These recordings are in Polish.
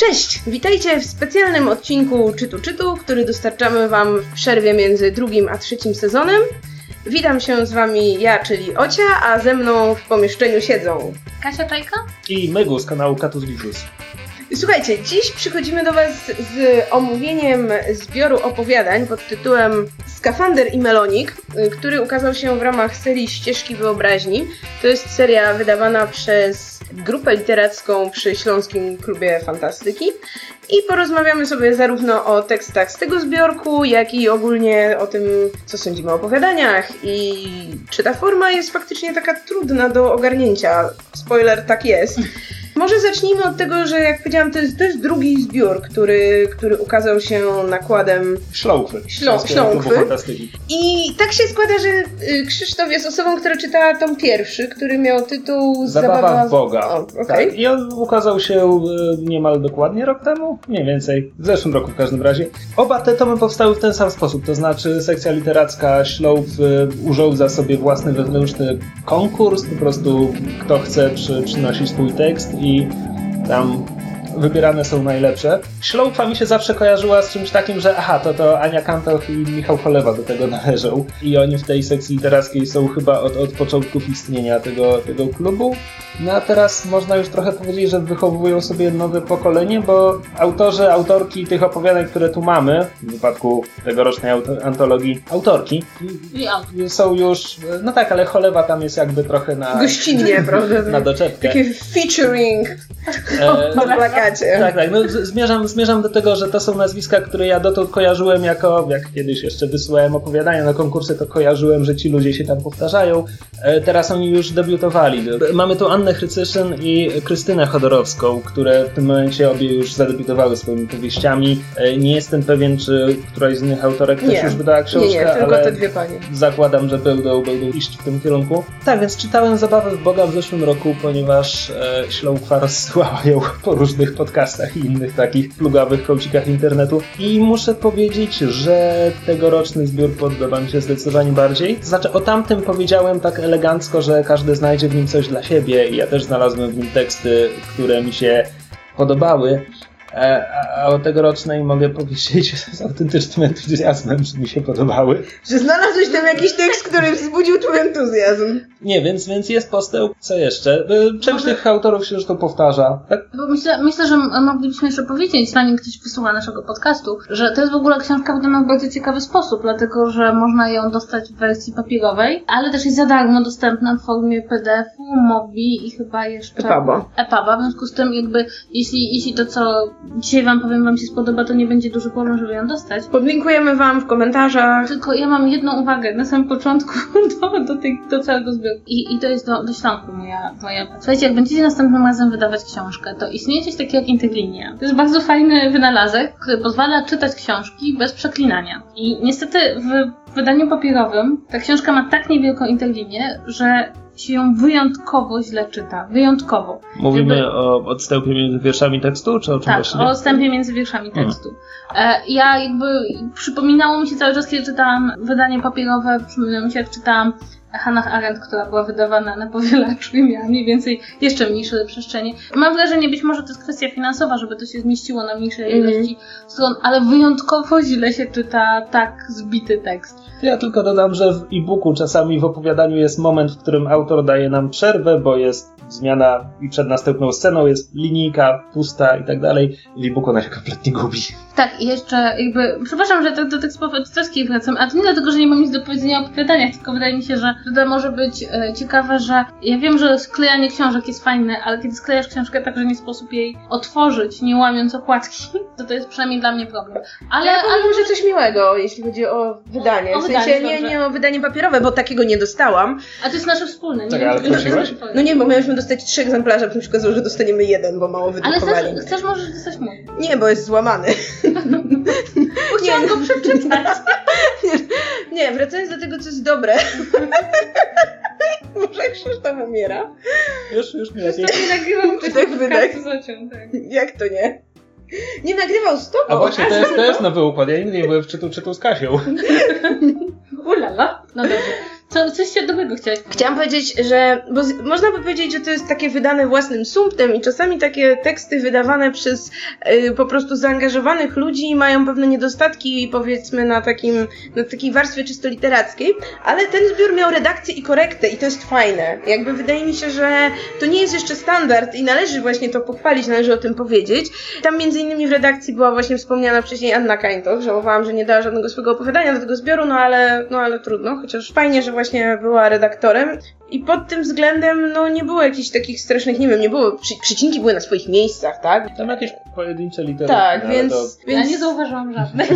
Cześć! Witajcie w specjalnym odcinku Czytu Czytu, który dostarczamy Wam w przerwie między drugim a trzecim sezonem. Witam się z Wami ja, czyli Ocia, a ze mną w pomieszczeniu siedzą Kasia Czajka? I Mygu z kanału Katus Vitus. Słuchajcie, dziś przychodzimy do Was z omówieniem zbioru opowiadań pod tytułem Skafander i Melonik, który ukazał się w ramach serii Ścieżki Wyobraźni. To jest seria wydawana przez grupę literacką przy Śląskim Klubie Fantastyki. I porozmawiamy sobie zarówno o tekstach z tego zbiorku, jak i ogólnie o tym, co sądzimy o opowiadaniach i czy ta forma jest faktycznie taka trudna do ogarnięcia. Spoiler, tak jest. Może zacznijmy od tego, że jak powiedziałam, to jest, to jest drugi zbiór, który, który ukazał się nakładem Śląkwy. Klubu Fantastyki. I tak się składa, że y, Krzysztof jest osobą, która czytała tom pierwszy, który miał tytuł Zabawa w Boga. O, okej. Tak. I on ukazał się y, niemal dokładnie rok temu, mniej więcej, w zeszłym roku w każdym razie. Oba te tomy powstały w ten sam sposób, to znaczy sekcja literacka Śląb y, urządza sobie własny wewnętrzny konkurs, po prostu kto chce przy, przynosić swój tekst i tam wybierane są najlepsze. Śląkwa mi się zawsze kojarzyła z czymś takim, że aha, to to Ania Kantoch i Michał Cholewa do tego należą. I oni w tej sekcji literackiej są chyba od, od początków istnienia tego, tego klubu. No a teraz można już trochę powiedzieć, że wychowują sobie nowe pokolenie, bo autorzy, autorki tych opowiadań, które tu mamy, w wypadku tegorocznej auto- antologii autorki, są już, no tak, ale Cholewa tam jest jakby trochę na, Gościnnie, prawda? na doczepkę. Takie featuring E, na plakacie. Tak, tak. No, zmierzam, zmierzam do tego, że to są nazwiska, które ja dotąd kojarzyłem jako, jak kiedyś jeszcze wysyłałem opowiadania na konkursy, to kojarzyłem, że ci ludzie się tam powtarzają. E, Teraz oni już debiutowali. Mamy tu Annę Chrycyszyn i Krystynę Chodorowską, które w tym momencie obie już zadebiutowały swoimi powieściami. E, Nie jestem pewien, czy któraś z innych autorek też Nie. już wydała Nie, książkę, nie, tylko ale te dwie panie. zakładam, że będą, będą iść w tym kierunku. Tak, więc czytałem Zabawę w Boga w zeszłym roku, ponieważ e, Śląkwa rozsyłała ją po różnych podcastach i innych takich plugawych kącikach internetu. I muszę powiedzieć, że tegoroczny zbiór podoba mi się zdecydowanie bardziej. Znaczy, o tamtym powiedziałem tak elegancko, że każdy znajdzie w nim coś dla siebie i ja też znalazłem w nim teksty, które mi się podobały. E, A o tegorocznej mogę powiedzieć z autentycznym entuzjazmem, że mi się podobały. Że znalazłeś tam jakiś tekst, który wzbudził twój entuzjazm. Nie, więc, więc jest postęp. Co jeszcze? Y, Część Może- tych autorów się zresztą powtarza. Tak? Bo myślę, myślę, że moglibyśmy jeszcze powiedzieć, zanim ktoś wysłucha naszego podcastu, że to jest w ogóle książka wydana w bardzo ciekawy sposób, dlatego że można ją dostać w wersji papierowej, ale też jest za darmo dostępna w formie PDF-u, Mobi i chyba jeszcze Epaba. EPUBa. W związku z tym, jakby, jeśli, jeśli to, co dzisiaj Wam powiem, Wam się spodoba, to nie będzie duży problem, żeby ją dostać. Podlinkujemy wam w komentarzach. Tylko ja mam jedną uwagę na samym początku do, do, tej, do całego zbioru. I, I to jest do, do śląku moja, moja. Słuchajcie, jak będziecie następnym razem wydawać książkę, to istnieje coś takiego jak interlinia. To jest bardzo fajny wynalazek, który pozwala czytać książki bez przeklinania. I niestety w wydaniu papierowym ta książka ma tak niewielką interlinię, że się ją wyjątkowo źle czyta. Wyjątkowo. Mówimy Jakby- o odstępie między wierszami tekstu, czy o czym Tak, właściwie? o odstępie między wierszami Mhm. tekstu. E, ja jakby przypominało mi się cały czas, kiedy czytałam wydanie papierowe, przypominało mi się, jak czytałam Hannah Arendt, która była wydawana na powielaczu i miała mniej więcej jeszcze mniejsze przestrzenie. Mam wrażenie, być może to jest kwestia finansowa, żeby to się zmieściło na mniejszej Mhm. ilości stron, ale wyjątkowo źle się czyta tak zbity tekst. Ja tylko dodam, że w e-booku czasami w opowiadaniu jest moment, w którym autor daje nam przerwę, bo jest zmiana i przed następną sceną jest linijka pusta i tak dalej. W e-booku ona się kompletnie gubi. Tak, i jeszcze jakby, przepraszam, że tak do tekstów autorskich wracam, a to nie dlatego, że nie mam nic do powiedzenia o opowiadaniach, tylko wydaje mi się, że to może być e, ciekawe, że ja wiem, że sklejanie książek jest fajne, ale kiedy sklejasz książkę tak, że nie sposób jej otworzyć, nie łamiąc okładki, to to jest przynajmniej dla mnie problem. Ale, Ale, ale ale może coś miłego, jeśli chodzi o wydanie. O w sensie wydanie, nie, nie o wydanie papierowe, bo takiego nie dostałam. a to jest nasze wspólne, nie Tak, wiem, ale czy to twoje. No nie, bo mieliśmy dostać trzy egzemplarze, potem się okazało, że dostaniemy jeden, bo mało Ale wydrukowali. chcesz, chcesz możesz dostać mój. Nie, bo jest złamany. Bo chciałam go przeczytać. Nie, wracając do tego, co jest dobre. Może Krzysztof umiera? Już, już mi lepiej. Nie nagrywam Wydech, tego wydech. z Ocią, tak. Jak to nie? Nie nagrywał z tobą. A właśnie, to jest, to jest nowy układ. Ja nigdy nie byłem w czytu, czytu z Kasią. Ulala. No dobrze. Co, coś się dobrego powiedzieć. Chciałam powiedzieć, że bo z, można by powiedzieć, że to jest takie wydane własnym sumptem i czasami takie teksty wydawane przez y, po prostu zaangażowanych ludzi mają pewne niedostatki powiedzmy na takim na takiej warstwie czysto literackiej, ale ten zbiór miał redakcję i korektę i to jest fajne. Jakby wydaje mi się, że to nie jest jeszcze standard i należy właśnie to pochwalić, należy o tym powiedzieć. Tam między innymi w redakcji była właśnie wspomniana wcześniej Anna Kańtoch, żałowałam, że nie dała żadnego swojego opowiadania do tego zbioru, no ale, no ale trudno, chociaż fajnie, że właśnie była redaktorem. I pod tym względem, no nie było jakichś takich strasznych, nie wiem, nie było, przy, przycinki były na swoich miejscach, tak? Tam jakieś pojedyncze litery. Tak, więc, To... więc, Ja nie zauważyłam żadnej.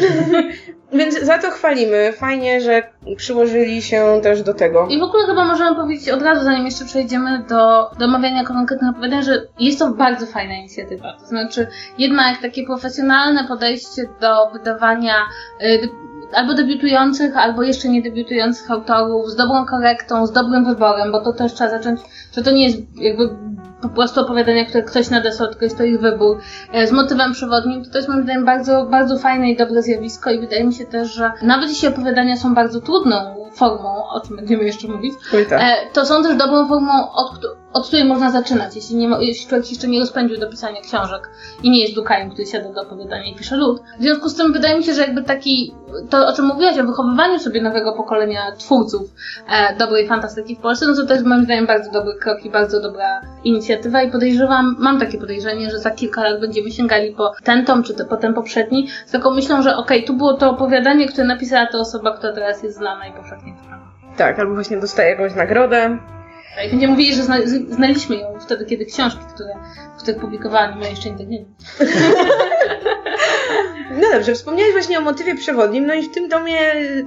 więc za to chwalimy. Fajnie, że przyłożyli się też do tego. I w ogóle chyba możemy powiedzieć od razu, zanim jeszcze przejdziemy do, do omawiania konkretnych opowiadań, że jest to bardzo fajna inicjatywa. To znaczy, jednak takie profesjonalne podejście do wydawania y, albo debiutujących, albo jeszcze nie debiutujących autorów, z dobrą korektą, z dobrym wyborem, bo to też trzeba zacząć, że to nie jest jakby po prostu opowiadania, które ktoś nadesłał, tylko jest to ich wybór, e, z motywem przewodnim, to jest moim zdaniem bardzo, bardzo fajne i dobre zjawisko i wydaje mi się też, że nawet jeśli opowiadania są bardzo trudną formą, o czym będziemy jeszcze mówić, tak. e, to są też dobrą formą, od, od której można zaczynać, jeśli, nie, mo- jeśli człowiek jeszcze nie rozpędził do pisania książek i nie jest dukajem, który siada do opowiadania i pisze lud. W związku z tym wydaje mi się, że jakby taki, to o czym mówiłaś, o wychowywaniu sobie nowego pokolenia twórców e, dobrej fantastyki w Polsce, no to też moim zdaniem bardzo dobry krok i bardzo dobra inicjatywa i podejrzewam, mam takie podejrzenie, że za kilka lat będziemy sięgali po ten tom, czy te, po ten poprzedni, z taką myślą, że okej, tu było to opowiadanie, które napisała ta osoba, która teraz jest znana i powszechnie czytana. Tak, albo właśnie dostaje jakąś nagrodę. I będziemy mówili, że zna, znaliśmy ją wtedy, kiedy książki, które, które publikowała, nie mają jeszcze internecie. No dobrze, wspomniałeś właśnie o motywie przewodnim, no i w tym domie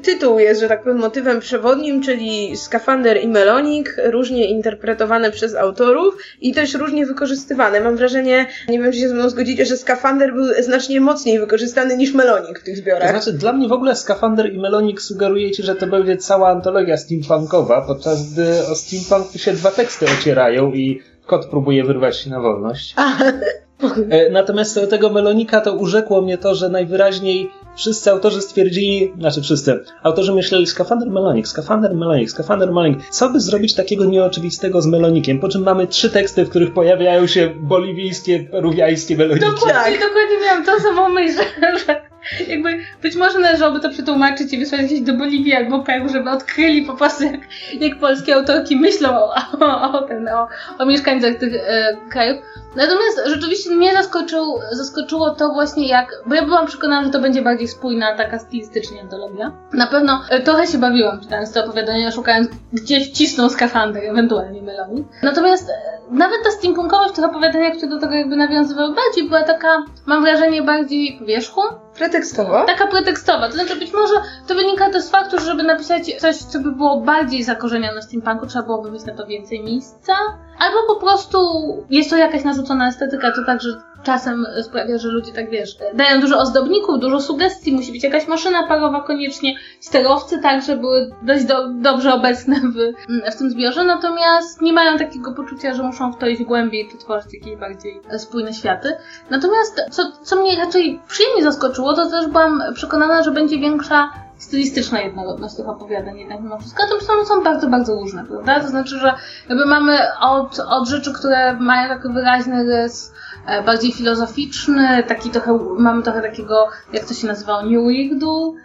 tytuł jest, że tak powiem, motywem przewodnim, czyli skafander i melonik, różnie interpretowane przez autorów i też różnie wykorzystywane. Mam wrażenie, nie wiem, czy się ze mną zgodzicie, że skafander był znacznie mocniej wykorzystany niż melonik w tych To zbiorach. znaczy, dla mnie w ogóle Skafander i Melonik sugeruje ci, że to będzie cała antologia steampunkowa, podczas gdy o steampunku się dwa teksty ocierają i kot próbuje wyrwać się na wolność. E, Natomiast co do tego Melonika to urzekło mnie to, że najwyraźniej wszyscy autorzy stwierdzili, znaczy wszyscy, autorzy myśleli skafander Melonik, skafander Melonik, skafander Melonik. Co by zrobić takiego nieoczywistego z Melonikiem? Po czym mamy trzy teksty, w których pojawiają się boliwijskie, peruwiańskie Meloniki. Dokładnie, Tak. dokładnie miałam tą samą myśl, że jakby być może należałoby to przetłumaczyć i wysłać gdzieś do Boliwii albo Peru, żeby odkryli po prostu jak, jak polskie autorki myślą o, o, o, ten, o, o mieszkańcach tych e, krajów. Natomiast rzeczywiście mnie zaskoczył, zaskoczyło to właśnie jak, bo ja byłam przekonana, że to będzie bardziej spójna, taka stylistycznie antologia. Na pewno e, trochę się bawiłam czytając te opowiadania, szukając gdzie wcisnął skafander, ewentualnie melonik. Natomiast e, nawet ta steampunkowość tych opowiadania, które do tego jakby nawiązywały bardziej, była taka, mam wrażenie, bardziej wierzchu. Pretekstowo. Taka pretekstowa. To znaczy być może to wynika też z faktu, że żeby napisać coś, co by było bardziej zakorzenione w steampunku, trzeba byłoby mieć na to więcej miejsca. Albo po prostu jest to jakaś narzucona estetyka, to także czasem sprawia, że ludzie tak wiesz, dają dużo ozdobników, dużo sugestii, musi być jakaś maszyna parowa koniecznie, sterowcy także były dość do, dobrze obecne w, w tym zbiorze, natomiast nie mają takiego poczucia, że muszą w to iść głębiej, czy tworzyć jakieś bardziej spójne światy. Natomiast co, co mnie raczej przyjemnie zaskoczyło, to też byłam przekonana, że będzie większa stylistyczna jednorodność tych opowiadań jednak mimo wszystko, a one są bardzo, bardzo różne, prawda? To znaczy, że jakby mamy od, od rzeczy, które mają taki wyraźny rys e, bardziej filozoficzny, taki trochę, mamy trochę takiego, jak to się nazywało, New Weirdu,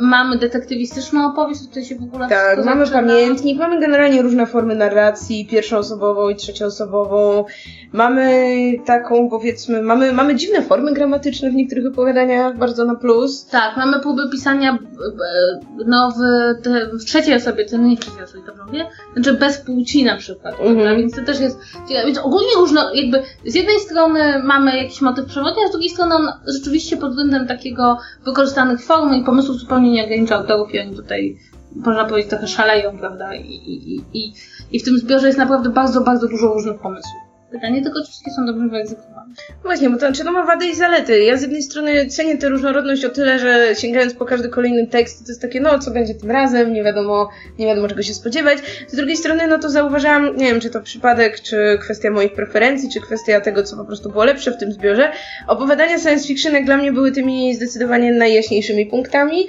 Mamy detektywistyczną opowieść, tutaj się w ogóle Tak, mamy zaczyna. pamiętnik, mamy generalnie różne formy narracji, pierwszoosobową i trzecioosobową. Mamy taką, powiedzmy, mamy, mamy dziwne formy gramatyczne w niektórych opowiadaniach, bardzo na plus. Tak, mamy próby pisania b- b- no, w, te, w trzeciej osobie, to nie w trzeciej osobie, dobrze mówię? Znaczy bez płci na przykład, Mhm. Więc to też jest. Więc ogólnie różno, jakby z jednej strony mamy jakiś motyw przewodni, a z drugiej strony on rzeczywiście pod względem takiego wykorzystanych form i pomysłów zupełnie nie ogranicza autorów i oni tutaj, można powiedzieć, trochę szaleją, prawda? I, i, i, I w tym zbiorze jest naprawdę bardzo, bardzo dużo różnych pomysłów. Pytanie tylko, czy wszystkie są dobrze wyegzekwowane. Właśnie, bo to, czy to ma wady i zalety? Ja z jednej strony cenię tę różnorodność o tyle, że sięgając po każdy kolejny tekst, to jest takie, no co będzie tym razem, nie wiadomo, nie wiadomo czego się spodziewać. Z drugiej strony, no to zauważałam, nie wiem, czy to przypadek, czy kwestia moich preferencji, czy kwestia tego, co po prostu było lepsze w tym zbiorze. Opowiadania science fiction jak dla mnie były tymi zdecydowanie najjaśniejszymi punktami.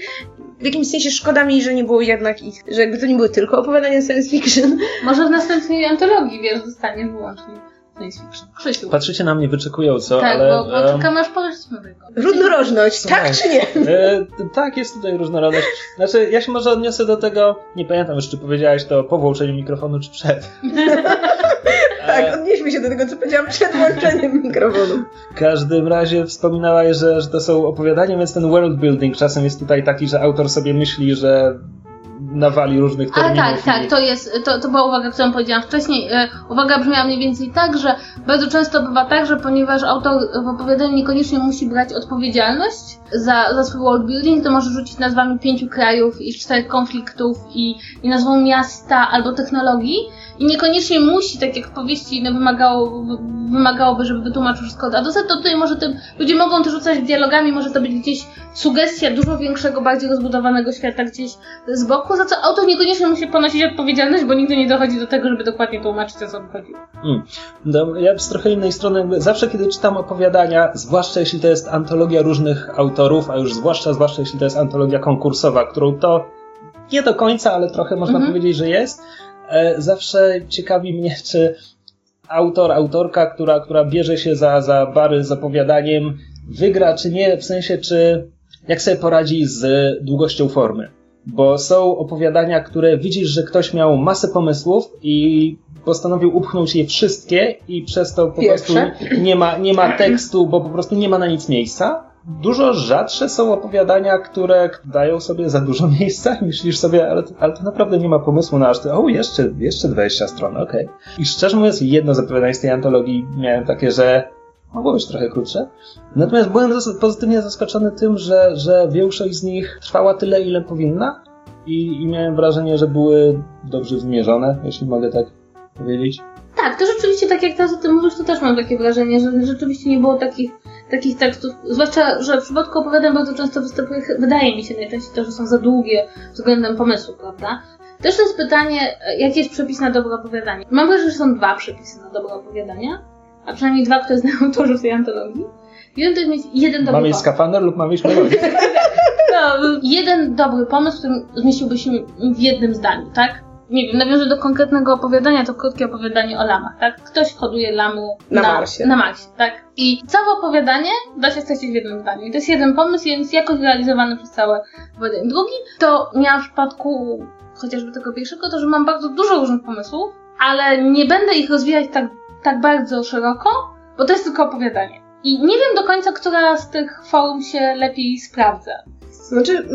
W jakimś sensie szkoda mi, że nie było jednak ich, że jakby to nie były tylko opowiadania science fiction. Może w następnej antologii, wiesz, zostanie wyłącznie science fiction. Krzysiu. Patrzycie na mnie wyczekująco, tak, ale... bo, bo em, czekamy aż tego. Różnorodność, tak czy nie? E, tak, jest tutaj różnorodność. Znaczy, ja się może odniosę do tego, nie pamiętam już, czy powiedziałaś to po włączeniu mikrofonu, czy przed. Tak, odnieśmy się do tego, co powiedziałam przed włączeniem mikrofonu. W każdym razie wspominałaś, że, że to są opowiadania, więc ten world building czasem jest tutaj taki, że autor sobie myśli, że nawali różnych Ale terminów. tak, i- tak, to jest, to, to była uwaga, którą powiedziałam wcześniej. E, uwaga brzmiała mniej więcej tak, że bardzo często bywa tak, że ponieważ autor w opowiadaniu niekoniecznie musi brać odpowiedzialność za, za swój world building, to może rzucić nazwami pięciu krajów i czterech konfliktów i, i nazwą miasta albo technologii i niekoniecznie musi, tak jak w powieści no, wymagało, wymagałoby, żeby wytłumaczył wszystko od A do Z, to tutaj może tym, ludzie mogą to rzucać dialogami, może to być gdzieś sugestia dużo większego, bardziej rozbudowanego świata gdzieś z boku, za co autor niekoniecznie musi ponosić odpowiedzialność, bo nigdy nie dochodzi do tego, żeby dokładnie tłumaczyć, o co chodzi. No, ja z trochę innej strony, zawsze kiedy czytam opowiadania, zwłaszcza jeśli to jest antologia różnych autorów, a już zwłaszcza, zwłaszcza jeśli to jest antologia konkursowa, którą to nie do końca, ale trochę można Mhm. powiedzieć, że jest, e, zawsze ciekawi mnie, czy autor, autorka, która, która bierze się za, za bary z opowiadaniem, wygra czy nie, w sensie czy jak sobie poradzi z długością formy. Bo są opowiadania, które widzisz, że ktoś miał masę pomysłów i postanowił upchnąć je wszystkie i przez to po Pierwsze. prostu nie ma, nie ma tekstu, bo po prostu nie ma na nic miejsca. Dużo rzadsze są opowiadania, które dają sobie za dużo miejsca myślisz sobie, ale, to- ale to naprawdę nie ma pomysłu na aż to, o jeszcze, jeszcze 20 stron, okej. I szczerze mówiąc, jedno z opowiadań z tej antologii miałem takie, że mogło być trochę krótsze. Natomiast byłem pozytywnie zaskoczony tym, że, że większość z nich trwała tyle, ile powinna i, i miałem wrażenie, że były dobrze wymierzone, jeśli mogę tak powiedzieć. Tak, to rzeczywiście, tak jak teraz o tym mówisz, to też mam takie wrażenie, że rzeczywiście nie było takich, takich tekstów, zwłaszcza, że w przypadku opowiadań bardzo często występuje, wydaje mi się najczęściej to, że są za długie względem pomysłu, prawda? Też jest pytanie, e, jaki jest przepis na dobre opowiadanie. Mam wrażenie, że są dwa przepisy na dobre opowiadania, a przynajmniej dwa, które znają autorzy w tej antologii. Jeden to jest mieć jeden dobry Mam mieć skafander lub mam mieć melodię? No, jeden dobry pomysł, który zmieściłby się w jednym zdaniu, tak? Nie wiem, nawiążę do konkretnego opowiadania, to krótkie opowiadanie o lamach, tak? Ktoś hoduje lamu Na Marsie. Na Marsie, tak? I całe opowiadanie da się stracić w jednym zdaniu. I to jest jeden pomysł, więc jakoś realizowany przez całe opowiadanie. Drugi to miałam w przypadku chociażby tego pierwszego, to że mam bardzo dużo różnych pomysłów, ale nie będę ich rozwijać tak, tak bardzo szeroko, bo to jest tylko opowiadanie. I nie wiem do końca, która z tych form się lepiej sprawdza. Znaczy,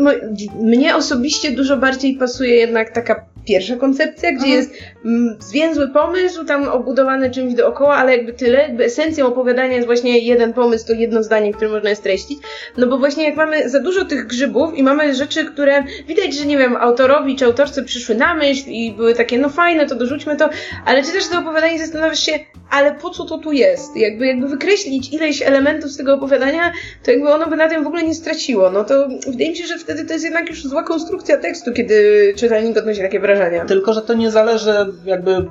mnie osobiście dużo bardziej pasuje jednak taka pierwsza koncepcja, gdzie Mhm. jest mm, zwięzły pomysł, tam obudowany czymś dookoła, ale jakby tyle. Jakby esencją opowiadania jest właśnie jeden pomysł, to jedno zdanie, które można je streścić. No bo właśnie jak mamy za dużo tych grzybów i mamy rzeczy, które widać, że nie wiem, autorowi czy autorce przyszły na myśl i były takie, no fajne, to dorzućmy to, ale czytasz to opowiadanie zastanawiasz się, ale po co to tu jest? Jakby, jakby wykreślić ileś elementów z tego opowiadania, to jakby ono by na tym w ogóle nie straciło. No to wydaje mi się, że wtedy to jest jednak już zła konstrukcja tekstu, kiedy czytelnik odnosi takie wrażenia. Tylko, że to nie zależy jakby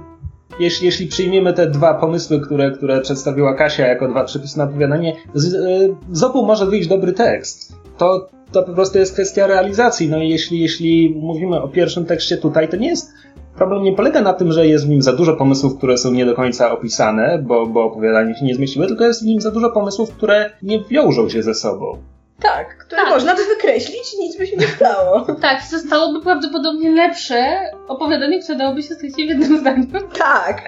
jeśli, jeśli przyjmiemy te dwa pomysły, które, które przedstawiła Kasia jako dwa przepisy na opowiadanie, z, y, z obu może wyjść dobry tekst. To, to po prostu jest kwestia realizacji. No i jeśli, jeśli mówimy o pierwszym tekście tutaj, to nie jest. Problem nie polega na tym, że jest w nim za dużo pomysłów, które są nie do końca opisane, bo, bo opowiadanie się nie zmieściły, tylko jest w nim za dużo pomysłów, które nie wiążą się ze sobą. Tak, które Tak. można by wykreślić i nic by się nie stało. Tak, zostałoby prawdopodobnie lepsze opowiadanie, które dałoby się stracić w jednym zdaniu. tak.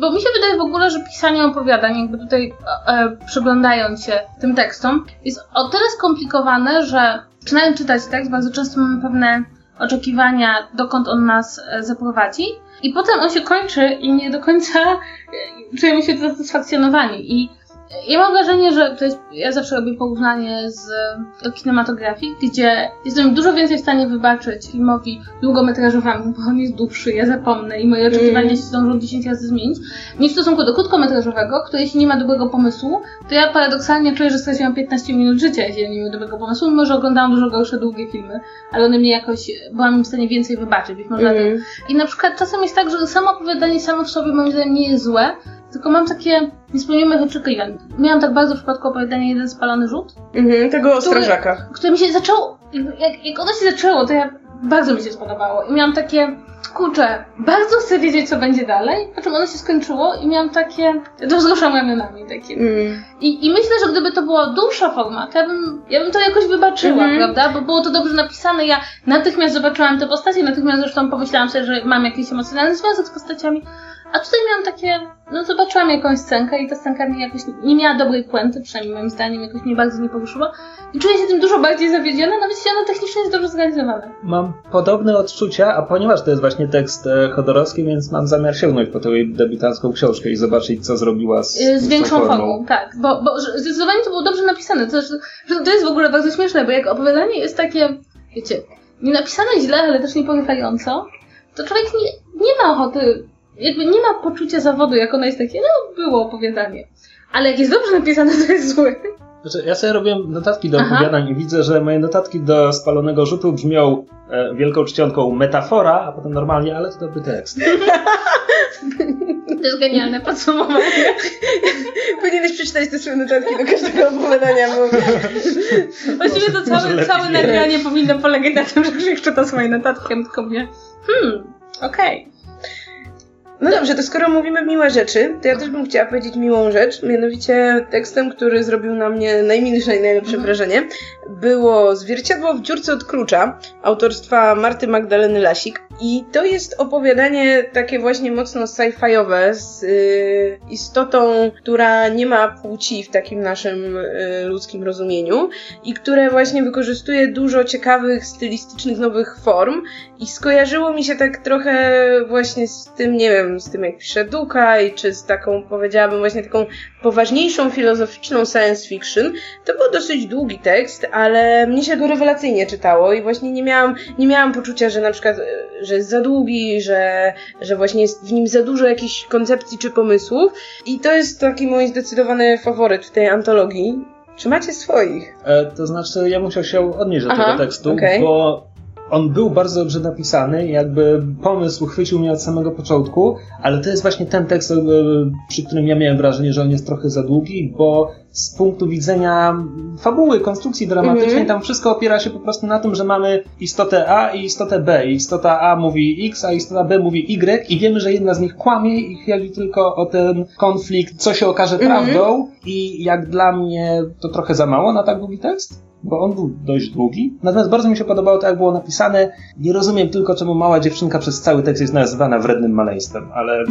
Bo mi się wydaje w ogóle, że pisanie opowiadań, jakby tutaj e, e, przyglądając się tym tekstom, jest o tyle skomplikowane, że zaczynając czytać tekst, bardzo często mamy pewne oczekiwania, dokąd on nas e, zaprowadzi. I potem on się kończy i nie do końca e, czujemy się satysfakcjonowani. I ja mam wrażenie, że to jest, ja zawsze robię porównanie z do kinematografii, gdzie jestem dużo więcej w stanie wybaczyć filmowi długometrażowemu, bo on jest dłuższy, ja zapomnę i moje oczekiwania Mm. się zdążą 10 razy zmienić, niż w stosunku do krótkometrażowego, który jeśli nie ma dobrego pomysłu, to ja paradoksalnie czuję, że straciłam 15 minut życia, jeśli nie mam dobrego pomysłu, mimo że oglądałam dużo gorsze, długie filmy, ale one mnie jakoś, byłam im w stanie więcej wybaczyć, być może. Mm. I na przykład czasem jest tak, że samo opowiadanie samo w sobie moim zdaniem nie jest złe, tylko mam takie niespełnione oczekiwań. Miałam tak bardzo w przypadku opowiadania Jeden spalony rzut, Mhm, tego o strażakach. które mi się zaczęło, jak, jak ono się zaczęło, to ja bardzo mi się spodobało i miałam takie, kurczę, bardzo chcę wiedzieć co będzie dalej, po czym ono się skończyło i miałam takie, to wzruszam ramionami takie. Mm. I, I myślę, że gdyby to była dłuższa forma, to ja bym, ja bym to jakoś wybaczyła, Mhm. prawda? Bo było to dobrze napisane. Ja natychmiast zobaczyłam te postacie, natychmiast zresztą pomyślałam sobie, że mam jakiś emocjonalny związek z postaciami. A tutaj miałam takie, no zobaczyłam jakąś scenkę i ta scenka mi jakoś nie miała dobrej puenty, przynajmniej moim zdaniem jakoś mnie bardzo nie poruszyła. I czuję się tym dużo bardziej zawiedziona, nawet jeśli ono technicznie jest dobrze zrealizowane. Mam podobne odczucia, a ponieważ to jest właśnie tekst e, Chodorowski, więc mam zamiar sięgnąć po tę debiutancką książkę i zobaczyć, co zrobiła z, Y, Z większą formą. tak. Bo, bo zdecydowanie to było dobrze napisane. To, że, że to jest w ogóle bardzo śmieszne, bo jak opowiadanie jest takie, wiecie, nie napisane źle, ale też nie porywająco, to człowiek nie, nie ma ochoty, jakby nie ma poczucia zawodu, jak ono jest takie, no było opowiadanie. Ale jak jest dobrze napisane, to jest złe. Znaczy, ja sobie robiłem notatki do Aha. opowiadań i widzę, że moje notatki do spalonego rzutu brzmią e, wielką czcionką metafora, a potem normalnie, ale to dobry tekst. To jest genialne podsumowanie. Powinieneś przeczytać te swoje notatki do każdego opowiadania, bo... Właściwie to całe, całe nie. nagranie powinno polegać na tym, że Krzyk czyta swoje notatki, a tylko mnie, hmm, okej. No dobrze, to skoro mówimy miłe rzeczy, to ja też bym chciała powiedzieć miłą rzecz, mianowicie tekstem, który zrobił na mnie najmilsze i najlepsze Mhm. wrażenie, było Zwierciadło w dziurce od klucza, autorstwa Marty Magdaleny Lasik i to jest opowiadanie takie właśnie mocno sci-fiowe z y, istotą, która nie ma płci w takim naszym y, ludzkim rozumieniu i które właśnie wykorzystuje dużo ciekawych, stylistycznych nowych form i skojarzyło mi się tak trochę właśnie z tym, nie wiem, z tym jak pisze Dukaj, czy z taką, powiedziałabym, właśnie taką poważniejszą, filozoficzną science fiction. To był dosyć długi tekst, ale mnie się go rewelacyjnie czytało i właśnie nie miałam, nie miałam poczucia, że na przykład, e, że jest za długi, że, że właśnie jest w nim za dużo jakichś koncepcji czy pomysłów i to jest taki mój zdecydowany faworyt w tej antologii. Czy macie swoich? E, to znaczy, ja musiał się odnieść do Aha, tego tekstu, okej. bo on był bardzo dobrze napisany, jakby pomysł chwycił mnie od samego początku, ale to jest właśnie ten tekst, e, przy którym ja miałem wrażenie, że on jest trochę za długi, bo z punktu widzenia fabuły, konstrukcji dramatycznej, Mhm. tam wszystko opiera się po prostu na tym, że mamy istotę A i istotę B. I istota A mówi X, a istota B mówi Y i wiemy, że jedna z nich kłamie i chodzi tylko o ten konflikt, co się okaże Mhm. prawdą i jak dla mnie to trochę za mało na tak długi tekst bo on był dość długi. Natomiast bardzo mi się podobało to, jak było napisane. Nie rozumiem tylko, czemu mała dziewczynka przez cały tekst jest nazywana wrednym maleństwem, ale,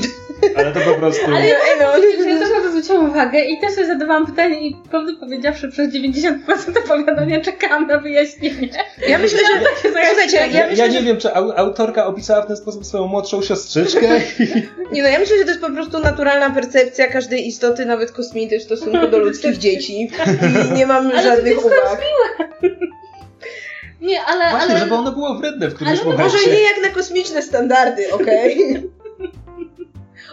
ale to po prostu... Ale Ej, no, Ja też na to zwróciłam uwagę i też sobie zadawałam pytanie i prawdę powiedziawszy przez 90% opowiadania czekałam na wyjaśnienie. ja myślę, że... Słuchajcie, Ja, ja ja myślę, nie że... wiem, czy au, autorka opisała w ten sposób swoją młodszą siostrzyczkę. Nie no, ja myślę, że to jest po prostu naturalna percepcja każdej istoty, nawet kosmity w stosunku do ludzkich dzieci. I nie mam Ale żadnych to uwag. Nie, ale... Właśnie, ale... żeby ono było wredne w którymś Ale momencie. Może nie jak na kosmiczne standardy, okej?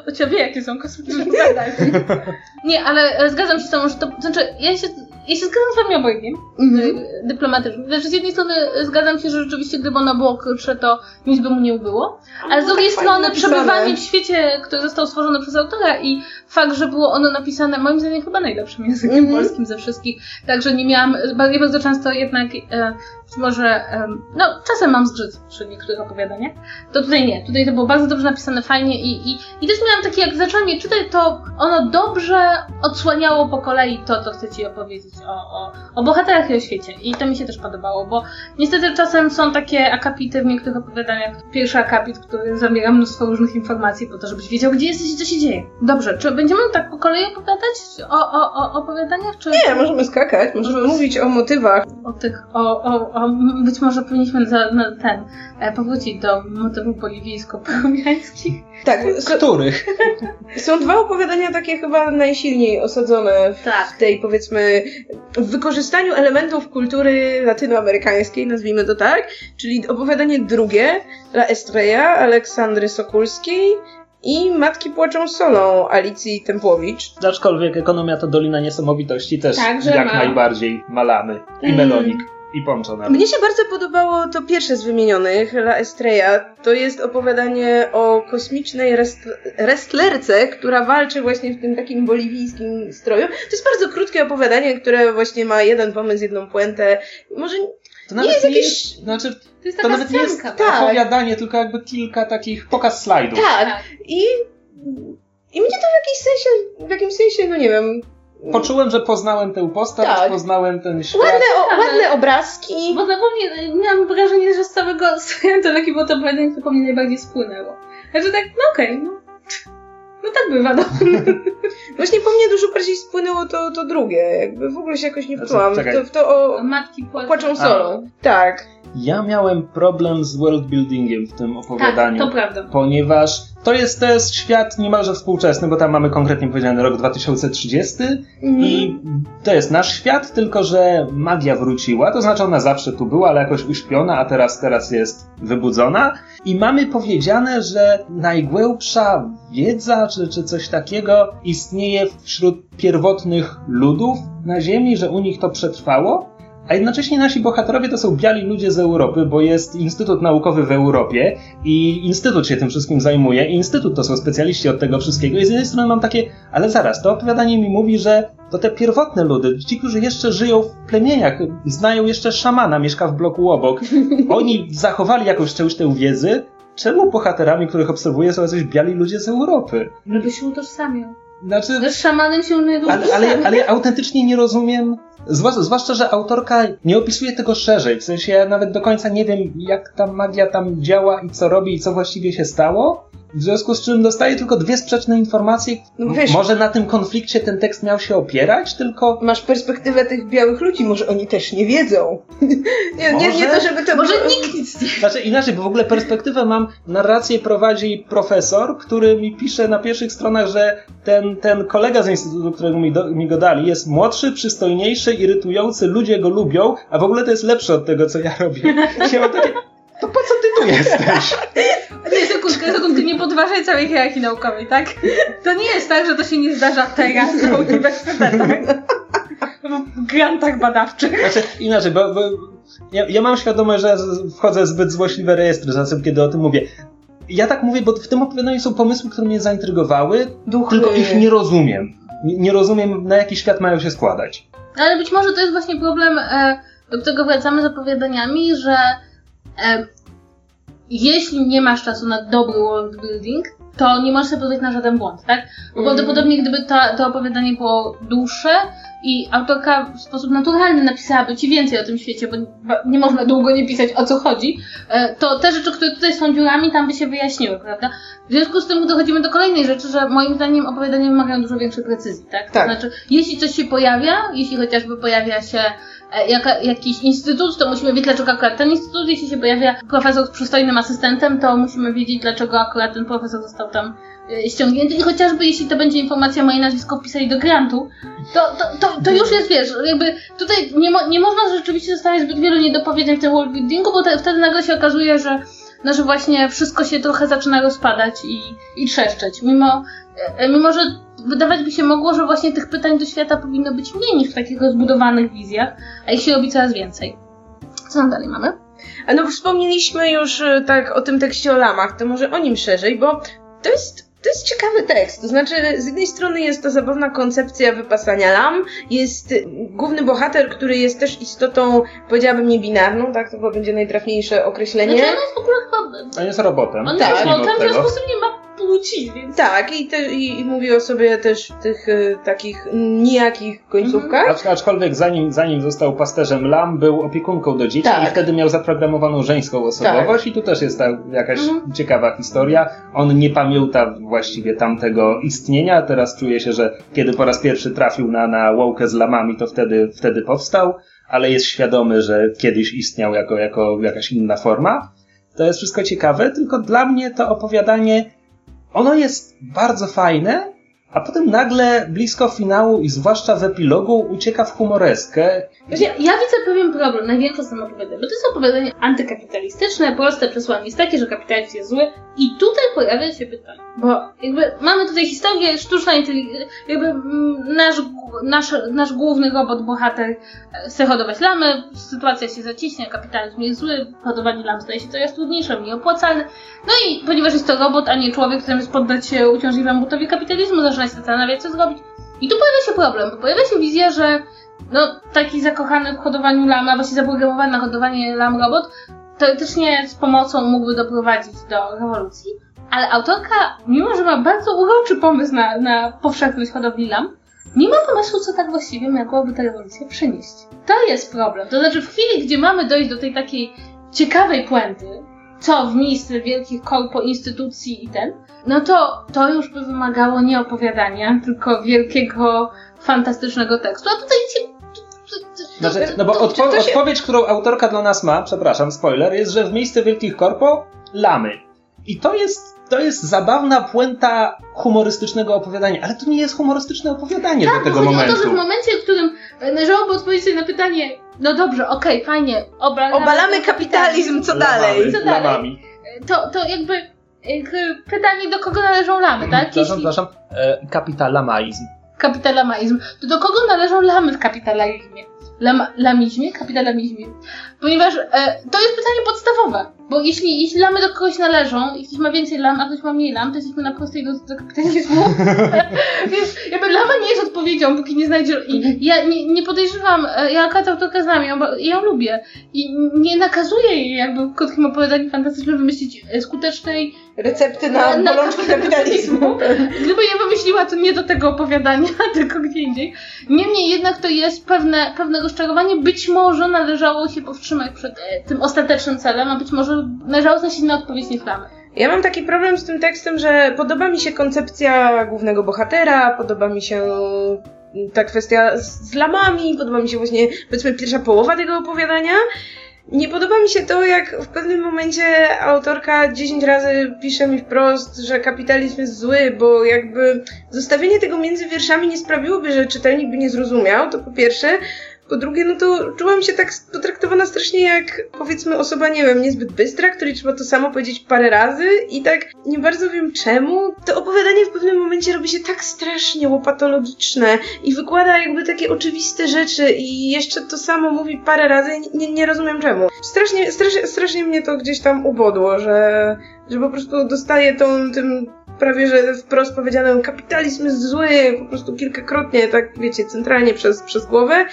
O ciebie wie, jakie są kosmiczne standardy. Nie, ale e, zgadzam się z tobą, że to... Znaczy, ja się, ja się zgadzam z wami obojgiem. Mhm. y, dyplomatycznie. Znaczy, z jednej strony zgadzam się, że rzeczywiście gdyby ono było krótsze, to nic by mu nie ubyło. Ale z było drugiej tak strony przebywanie w świecie, który został stworzony przez autora i fakt, że było ono napisane moim zdaniem chyba najlepszym językiem Mhm. polskim ze wszystkich. Także nie miałam, bardzo, bardzo często jednak e, być może, no czasem mam zgrzyt przy niektórych opowiadaniach. To tutaj nie. Tutaj to było bardzo dobrze napisane, fajnie i, i, i też miałam takie, jak zaczęłam je czytać, to ono dobrze odsłaniało po kolei to, co chcę ci opowiedzieć o, o, o bohaterach i o świecie. I to mi się też podobało, bo niestety czasem są takie akapity w niektórych opowiadaniach. Pierwszy akapit, który zawiera mnóstwo różnych informacji po to, żebyś wiedział, gdzie jesteś i co się dzieje. Dobrze, czy będziemy tak po kolei opowiadać o, o, o opowiadaniach, czy Nie, możemy skakać, możemy mówić o motywach. o tych, o, o, być może powinniśmy za, na ten e, powrócić do motywów boliwijsko-peruwiańskich. Tak, Których? są dwa opowiadania takie chyba najsilniej osadzone w Tak. tej, powiedzmy, w wykorzystaniu elementów kultury latynoamerykańskiej, nazwijmy to tak, czyli opowiadanie drugie, La Estrella, Aleksandry Sokulskiej i Matki płaczą solą, Alicji Tempłowicz. Aczkolwiek ekonomia to dolina niesamowitości też Także jak ma. najbardziej malamy. I Mm. melonik. I ponczo nawet. Mnie się bardzo podobało to pierwsze z wymienionych, La Estrella. To jest opowiadanie o kosmicznej rest- wrestlerce, która walczy właśnie w tym takim boliwijskim stroju. To jest bardzo krótkie opowiadanie, które właśnie ma jeden pomysł, jedną puentę. Może To nawet jest nie jakieś- jest, znaczy, To jest to taka nawet nie jest tak. opowiadanie, tylko jakby kilka takich pokaz slajdów. tak. Tak. I, I mnie to w jakimś sensie, w jakimś sensie, no nie wiem. Poczułem, że poznałem tę postać, Tak. poznałem ten świat. Ładne, o, Ale- ładne obrazki. Bo zapomnę, miałam wrażenie, że z całego Scientologii było to opowiadanie, które po mnie najbardziej spłynęło. Znaczy tak, no okej, no. No tak bywa, no. Właśnie po mnie dużo bardziej spłynęło to, to drugie. Jakby w ogóle się jakoś nie Znaczy, wczułam. w czekaj. to, w to o Matki płaczą. płaczą solą. Tak. Ja miałem problem z worldbuildingiem w tym Tak, opowiadaniu. to prawda. ponieważ to jest, jest świat niemalże współczesny, bo tam mamy konkretnie powiedziany rok 2030 i to jest nasz świat, tylko że magia wróciła, to znaczy ona zawsze tu była, ale jakoś uśpiona, a teraz, teraz jest wybudzona. I mamy powiedziane, że najgłębsza wiedza, czy, czy coś takiego istnieje wśród pierwotnych ludów na Ziemi, że u nich to przetrwało, a jednocześnie nasi bohaterowie to są biali ludzie z Europy, bo jest Instytut Naukowy w Europie i Instytut się tym wszystkim zajmuje. I Instytut to są specjaliści od tego wszystkiego. I z jednej strony mam takie, ale zaraz, to opowiadanie mi mówi, że to te pierwotne ludy, ci, którzy jeszcze żyją w plemieniach, znają jeszcze szamana, mieszka w bloku obok. Oni zachowali jakąś część tej wiedzy. Czemu bohaterami, których obserwuję, są jacyś biali ludzie z Europy? Żeby się utożsamiał. Znaczy, Ze szamanem się nie ale, ale, ale autentycznie nie rozumiem. Zwłaszcza, zwłaszcza, że autorka nie opisuje tego szerzej. W sensie ja nawet do końca nie wiem, jak ta magia tam działa i co robi i co właściwie się stało. W związku z czym dostaję tylko dwie sprzeczne informacje. No wiesz- Może na tym konflikcie ten tekst miał się opierać, tylko. Masz perspektywę tych białych ludzi, może oni też nie wiedzą. nie, nie, nie Może? to, żeby to Może było... nikt nic nie Znaczy inaczej, bo w ogóle perspektywę mam, narrację prowadzi profesor, który mi pisze na pierwszych stronach, że ten, ten kolega z instytutu, którego mi, do, mi go dali, jest młodszy, przystojniejszy, irytujący, ludzie go lubią, a w ogóle to jest lepsze od tego, co ja robię. Ja mam takie, to po co ty tu jesteś? Nie, sekundkę, sekundkę, nie podważaj całej hierarchii naukowej, tak? To nie jest tak, że to się nie zdarza teraz na uniwersytetach. W grantach badawczych. Znaczy inaczej, bo, bo ja, ja mam świadomość, że wchodzę w zbyt złośliwe rejestry czasem, kiedy o tym mówię. Ja tak mówię, bo w tym opowiadaniu są pomysły, które mnie zaintrygowały, Duchy. tylko ich nie rozumiem. Nie, rozumiem, na jaki świat mają się składać. Ale być może to jest właśnie problem, e, do którego wracamy z opowiadaniami, że e, jeśli nie masz czasu na dobry world building, to nie możesz sobie pozwolić na żaden błąd, tak? Bo Mm. prawdopodobnie gdyby to, to opowiadanie było dłuższe i autorka w sposób naturalny napisałaby ci więcej o tym świecie, bo nie można długo nie pisać o co chodzi, e, to te rzeczy, które tutaj są dziurami, tam by się wyjaśniły, prawda? W związku z tym dochodzimy do kolejnej rzeczy, że moim zdaniem opowiadania wymagają dużo większej precyzji, tak? Tak. To znaczy, jeśli coś się pojawia, jeśli chociażby pojawia się jaka, jakiś instytut, to musimy wiedzieć, dlaczego akurat ten instytut, jeśli się pojawia profesor z przystojnym asystentem, to musimy wiedzieć, dlaczego akurat ten profesor został tam e, ściągnięty i chociażby jeśli to będzie informacja moje nazwisko wpisali do grantu, to, to, to, to już jest, wiesz, jakby tutaj nie, mo, nie można rzeczywiście zostawiać zbyt wielu niedopowiedzeń w tym worldbuildingu, bo te, wtedy nagle się okazuje, że no, że właśnie wszystko się trochę zaczyna rozpadać i, i trzeszczeć. Mimo, e, mimo, że wydawać by się mogło, że właśnie tych pytań do świata powinno być mniej niż w takich rozbudowanych wizjach, a ich się robi coraz więcej. Co tam dalej mamy? A no wspomnieliśmy już e, tak o tym tekście o lamach, to może o nim szerzej, bo to jest, to jest ciekawy tekst. To znaczy, z jednej strony jest to zabawna koncepcja wypasania lam, jest główny bohater, który jest też istotą, powiedziałabym, niebinarną, tak? To chyba będzie najtrafniejsze określenie. Znaczy, on jest w ogóle chyba... On jest robotem. On Tak. jest robotem, w związku z tym nie ma więc... Tak, i, te, i, i mówi o sobie też w tych e, takich nijakich końcówkach. Acz, aczkolwiek zanim, zanim został pasterzem Lam, był opiekunką do dzieci Tak. i wtedy miał zaprogramowaną żeńską osobowość i tu też jest ta jakaś Mhm. ciekawa historia. On nie pamięta właściwie tamtego istnienia, teraz czuje się, że kiedy po raz pierwszy trafił na, na łąkę z lamami, to wtedy, wtedy powstał. ale jest świadomy, że kiedyś istniał jako, jako jakaś inna forma. To jest wszystko ciekawe, tylko dla mnie to opowiadanie, ono jest bardzo fajne, a potem nagle blisko finału i zwłaszcza w epilogu ucieka w humoreskę. Ja, ja widzę pewien problem, największy z tym opowiadaniem, bo to jest opowiadanie antykapitalistyczne, proste przesłanie jest takie, że kapitalizm jest zły i tutaj pojawia się pytanie, bo jakby mamy tutaj historię sztuczna inteligencja, jakby mm, nasz, nasz, nasz główny robot, bohater e, chce hodować lamy, sytuacja się zaciśnie, kapitalizm jest zły, hodowanie lam staje się coraz trudniejsze, mniej opłacalne, no i ponieważ jest to robot, a nie człowiek, który zamiast poddać się uciążliwemu butowi kapitalizmu, zaczyna się zastanawiać, co zrobić. I tu pojawia się problem, bo pojawia się wizja, że no, taki zakochany w hodowaniu lam, a właściwie zaprogramowany na hodowanie lam robot, teoretycznie z pomocą mógłby doprowadzić do rewolucji. Ale autorka, mimo że ma bardzo uroczy pomysł na, na powszechność hodowli lam, nie ma pomysłu, co tak właściwie mogłaby ta rewolucja przynieść. To jest problem. To znaczy, w chwili, gdzie mamy dojść do tej takiej ciekawej puenty, co w miejsce wielkich korpo, instytucji i ten, no to to już by wymagało nie opowiadania, tylko wielkiego, fantastycznego tekstu. A tutaj ci znaczy, no bo odpo się... odpowiedź, którą autorka dla nas ma, przepraszam, spoiler, jest, że w miejsce wielkich korpo lamy. I to jest, to jest zabawna puenta humorystycznego opowiadania, ale to nie jest humorystyczne opowiadanie tak, do tego momentu. O to, że w momencie, w którym należałoby odpowiedzieć sobie na pytanie, no dobrze, okej, okay, fajnie, obalamy, obalamy kapitalizm, co dalej? Co dalej? Lamami. To, to jakby pytanie, do kogo należą lamy, tak? Przepraszam, Jeśli... przepraszam, e, kapitalamaizm. Kapitalamaizm. To do kogo należą lamy w kapitalizmie? Lam, lamizmie? Kapitalamizmie. Ponieważ e, to jest pytanie podstawowe. Bo jeśli, jeśli lamy do kogoś należą, i ktoś ma więcej lam, a ktoś ma mniej lam, to jesteśmy na prostej drodze do kapitalizmu. Więc jakby lama nie jest odpowiedzią, póki nie znajdzie. I ja nie, nie podejrzewam, e, ja akurat autorkę znam, ją, ją lubię. I nie nakazuję jej jakby w krótkim opowiadaniu fantastycznym wymyślić e, skutecznej recepty na, na bolączki kapitalizmu. Gdyby je wymyśliła, to nie do tego opowiadania, tylko gdzie indziej. Niemniej jednak to jest pewne, pewne rozczarowanie. Być może należało się powstrzymać przed e, tym ostatecznym celem, a być może należało znaleźć inną odpowiedź niż lamy. Ja mam taki problem z tym tekstem, że podoba mi się koncepcja głównego bohatera, podoba mi się ta kwestia z lamami, podoba mi się właśnie, powiedzmy, pierwsza połowa tego opowiadania. Nie podoba mi się to, jak w pewnym momencie autorka 10 razy pisze mi wprost, że kapitalizm jest zły, bo jakby zostawienie tego między wierszami nie sprawiłoby, że czytelnik by nie zrozumiał, to po pierwsze. Po drugie, no to czułam się tak potraktowana strasznie jak, powiedzmy, osoba, nie wiem, niezbyt bystra, której trzeba to samo powiedzieć parę razy i tak nie bardzo wiem czemu. To opowiadanie w pewnym momencie robi się tak strasznie łopatologiczne i wykłada jakby takie oczywiste rzeczy i jeszcze to samo mówi parę razy i nie, nie rozumiem czemu. Strasznie, strasznie, strasznie mnie to gdzieś tam ubodło, że, że po prostu dostaję tą, tym prawie że wprost powiedziane, kapitalizm jest zły, po prostu kilkakrotnie, tak wiecie, centralnie przez, przez głowę.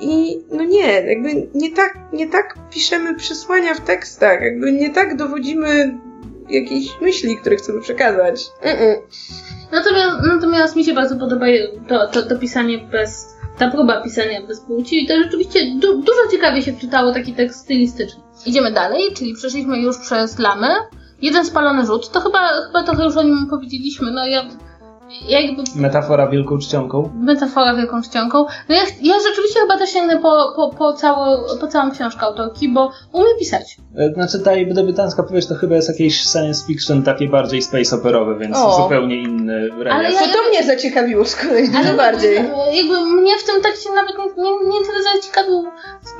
I no nie, jakby nie tak, nie tak piszemy przesłania w tekstach, jakby nie tak dowodzimy jakiejś myśli, które chcemy przekazać. Mm-mm. Natomiast, natomiast mi się bardzo podoba to, to, to pisanie bez, ta próba pisania bez płci i to rzeczywiście du, dużo ciekawie się czytało taki tekst stylistyczny. Idziemy dalej, czyli przeszliśmy już przez lamy. Jeden spalony rzut, to chyba, chyba trochę już o nim powiedzieliśmy. No ja jakby... Metafora wielką czcionką. Metafora wielką czcionką. No ja, ja rzeczywiście chyba też sięgnę po, po, po, całą, po całą książkę autorki, bo umie pisać. E, znaczy ta jej debiutancka powieść to chyba jest jakieś science fiction takie bardziej space operowe, więc o. zupełnie inny relief. Ale to mnie zaciekawiło z kolei dużo bardziej. Jakby mnie w tym tekście nawet nie, nie, nie tyle zaciekawił,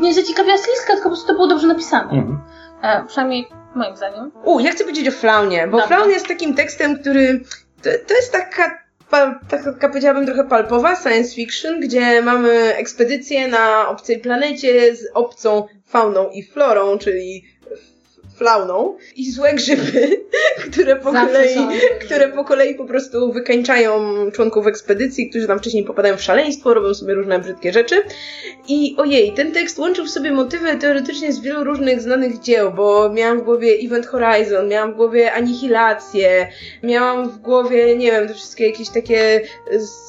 nie zaciekawiła stylistka, tylko po prostu to było dobrze napisane. Mhm. E, przynajmniej moim zdaniem. U, ja chcę powiedzieć o Flaunie, bo Flaun jest takim tekstem, który to, to jest taka, taka, powiedziałabym, trochę palpowa science fiction, gdzie mamy ekspedycję na obcej planecie z obcą fauną i florą, czyli flauną i złe grzyby, które po, kolei, które po kolei po prostu wykańczają członków ekspedycji, którzy tam wcześniej popadają w szaleństwo, robią sobie różne brzydkie rzeczy. I ojej, ten tekst łączył w sobie motywy teoretycznie z wielu różnych znanych dzieł, bo miałam w głowie Event Horizon, miałam w głowie Anihilację, miałam w głowie, nie wiem, te wszystkie jakieś takie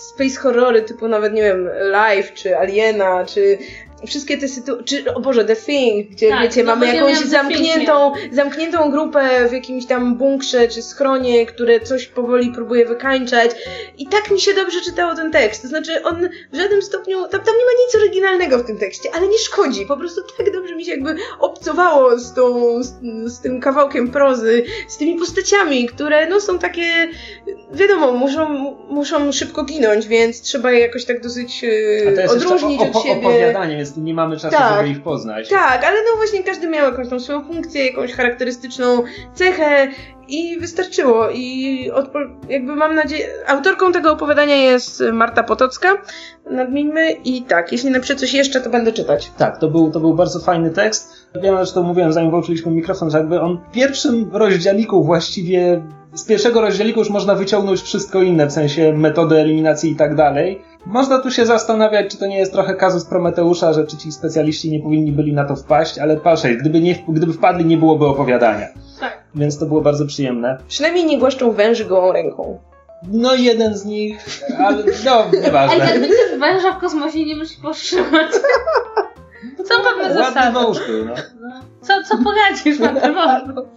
space horrory typu nawet, nie wiem, Life, czy Aliena, czy wszystkie te sytuacje, czy o Boże, The Thing, gdzie Tak, wiecie, no mamy jakąś zamkniętą, zamkniętą grupę w jakimś tam bunkrze czy schronie, które coś powoli próbuje wykańczać. I tak mi się dobrze czytało ten tekst, to znaczy on w żadnym stopniu, tam, tam nie ma nic oryginalnego w tym tekście, ale nie szkodzi, po prostu tak dobrze mi się jakby obcowało z tą, z, z tym kawałkiem prozy, z tymi postaciami, które no są takie, wiadomo, muszą, muszą szybko ginąć, więc trzeba je jakoś tak dosyć jest odróżnić od siebie. Więc nie mamy czasu, Tak. żeby ich poznać. Tak, ale no właśnie każdy miał jakąś tą swoją funkcję, jakąś charakterystyczną cechę i wystarczyło. I jakby mam nadzieję. Autorką tego opowiadania jest Marta Potocka. Nadmieńmy i tak, jeśli napiszę coś jeszcze, to będę czytać. Tak, to był, to był bardzo fajny tekst. Ja zresztą mówiłem, zanim włączyliśmy mikrofon, że jakby on w pierwszym rozdziałiku właściwie, z pierwszego rozdziałiku już można wyciągnąć wszystko inne, w sensie metody eliminacji i tak dalej. Można tu się zastanawiać, czy to nie jest trochę kazus Prometeusza, że czy ci specjaliści nie powinni byli na to wpaść, ale patrzcie, gdyby, nie, gdyby wpadli, nie byłoby opowiadania. Tak. Więc to było bardzo przyjemne. Przynajmniej nie głaszczą węży gołą ręką. No jeden z nich, ale no, Ale nieważne. jak będziesz węża w kosmosie nie musisz powstrzymać. Są pewne Ładny zasady. wąż był, no. No. Co, co poradzisz na tym morzu?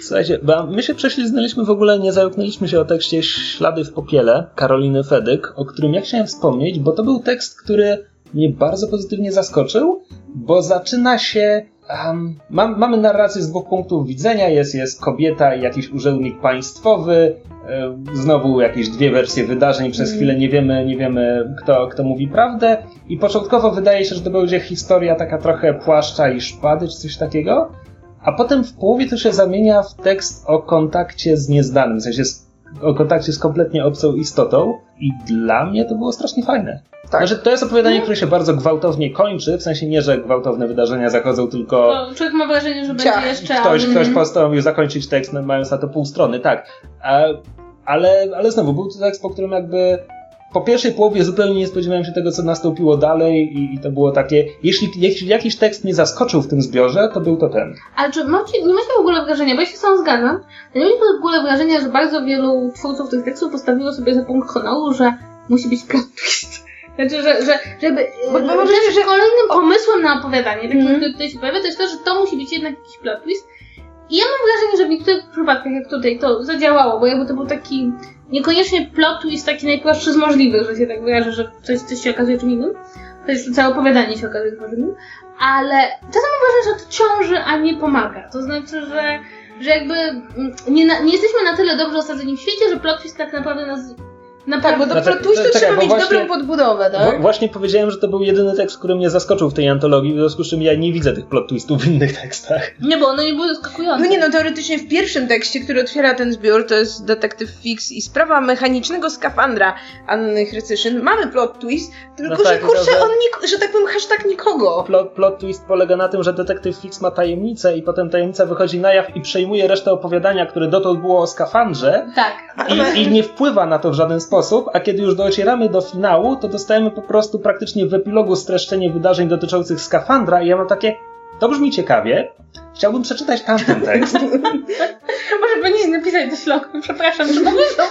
Słuchajcie, bo my się prześliznęliśmy w ogóle, nie zająknęliśmy się o tekście Ślady w popiele Karoliny Fedyk, o którym ja chciałem wspomnieć, bo to był tekst, który mnie bardzo pozytywnie zaskoczył, bo zaczyna się... Um, mam, mamy narrację z dwóch punktów widzenia, jest, jest kobieta i jakiś urzędnik państwowy, znowu jakieś dwie wersje wydarzeń, przez Mm. chwilę nie wiemy, nie wiemy kto, kto mówi prawdę i początkowo wydaje się, że to będzie historia taka trochę płaszcza i szpady, czy coś takiego, a potem w połowie to się zamienia w tekst o kontakcie z nieznanym, w sensie z, o kontakcie z kompletnie obcą istotą i dla mnie to było strasznie fajne. Tak. Znaczy, to jest opowiadanie, które się bardzo gwałtownie kończy, w sensie nie, że gwałtowne wydarzenia zachodzą, tylko Bo człowiek ma wrażenie, że będzie Ciach. jeszcze... ktoś, ktoś postanowił zakończyć tekst, no, mając na to pół strony, tak. A, ale, ale znowu, był to tekst, po którym jakby po pierwszej połowie zupełnie nie spodziewałem się tego, co nastąpiło dalej i, i to było takie, jeśli, jeśli jakiś tekst mnie zaskoczył w tym zbiorze, to był to ten. Ale czy macie, nie macie w ogóle wrażenia, bo ja się z tą zgadzam, ale nie macie w ogóle wrażenia, że bardzo wielu twórców tych tekstów postawiło sobie za punkt honoru, że musi być plot twist. Znaczy, że, że żeby... Bo- bo że, że, że- kolejnym pomysłem na opowiadanie, takim, Mhm. który tutaj się pojawia, to jest to, że to musi być jednak jakiś plot twist. I ja mam wrażenie, że w niektórych przypadkach, jak tutaj, to zadziałało, bo jakby to był taki niekoniecznie plot twist taki najprostszy z możliwych, że się tak wyrażę, że coś, coś się okazuje czym innym. To jest całe opowiadanie się okazuje czymś innym. Ale czasem wrażenie, że to ciąży, a nie pomaga. To znaczy, że, że jakby mm, nie, nie jesteśmy na tyle dobrze osadzeni w świecie, że plot twist tak naprawdę nas... Tak, bo do Znaczy, plot twistu czekaj, trzeba mieć właśnie- dobrą podbudowę, tak? Właśnie powiedziałem, że to był jedyny tekst, który mnie zaskoczył w tej antologii, w związku z czym ja nie widzę tych plot twistów w innych tekstach. Nie, bo one nie były zaskakujące. No nie, no teoretycznie w pierwszym tekście, który otwiera ten zbiór, to jest Detektyw Fix i sprawa mechanicznego skafandra Anny Chrycyszyn. Mamy plot twist, tylko No że tak, kurczę, tylko że- on nie, że tak powiem, hashtag nikogo. Plot, plot twist polega na tym, że detektyw Fix ma tajemnicę i potem tajemnica wychodzi na jaw i przejmuje resztę opowiadania, które dotąd było o skafandrze Tak. i, i nie wpływa na to w żaden sposób, a kiedy już docieramy do finału, to dostajemy po prostu praktycznie w epilogu streszczenie wydarzeń dotyczących skafandra i ja mam takie, to brzmi ciekawie, chciałbym przeczytać tamten tekst. Może powinien napisać do śląku. Przepraszam, czy mógłbym dostać,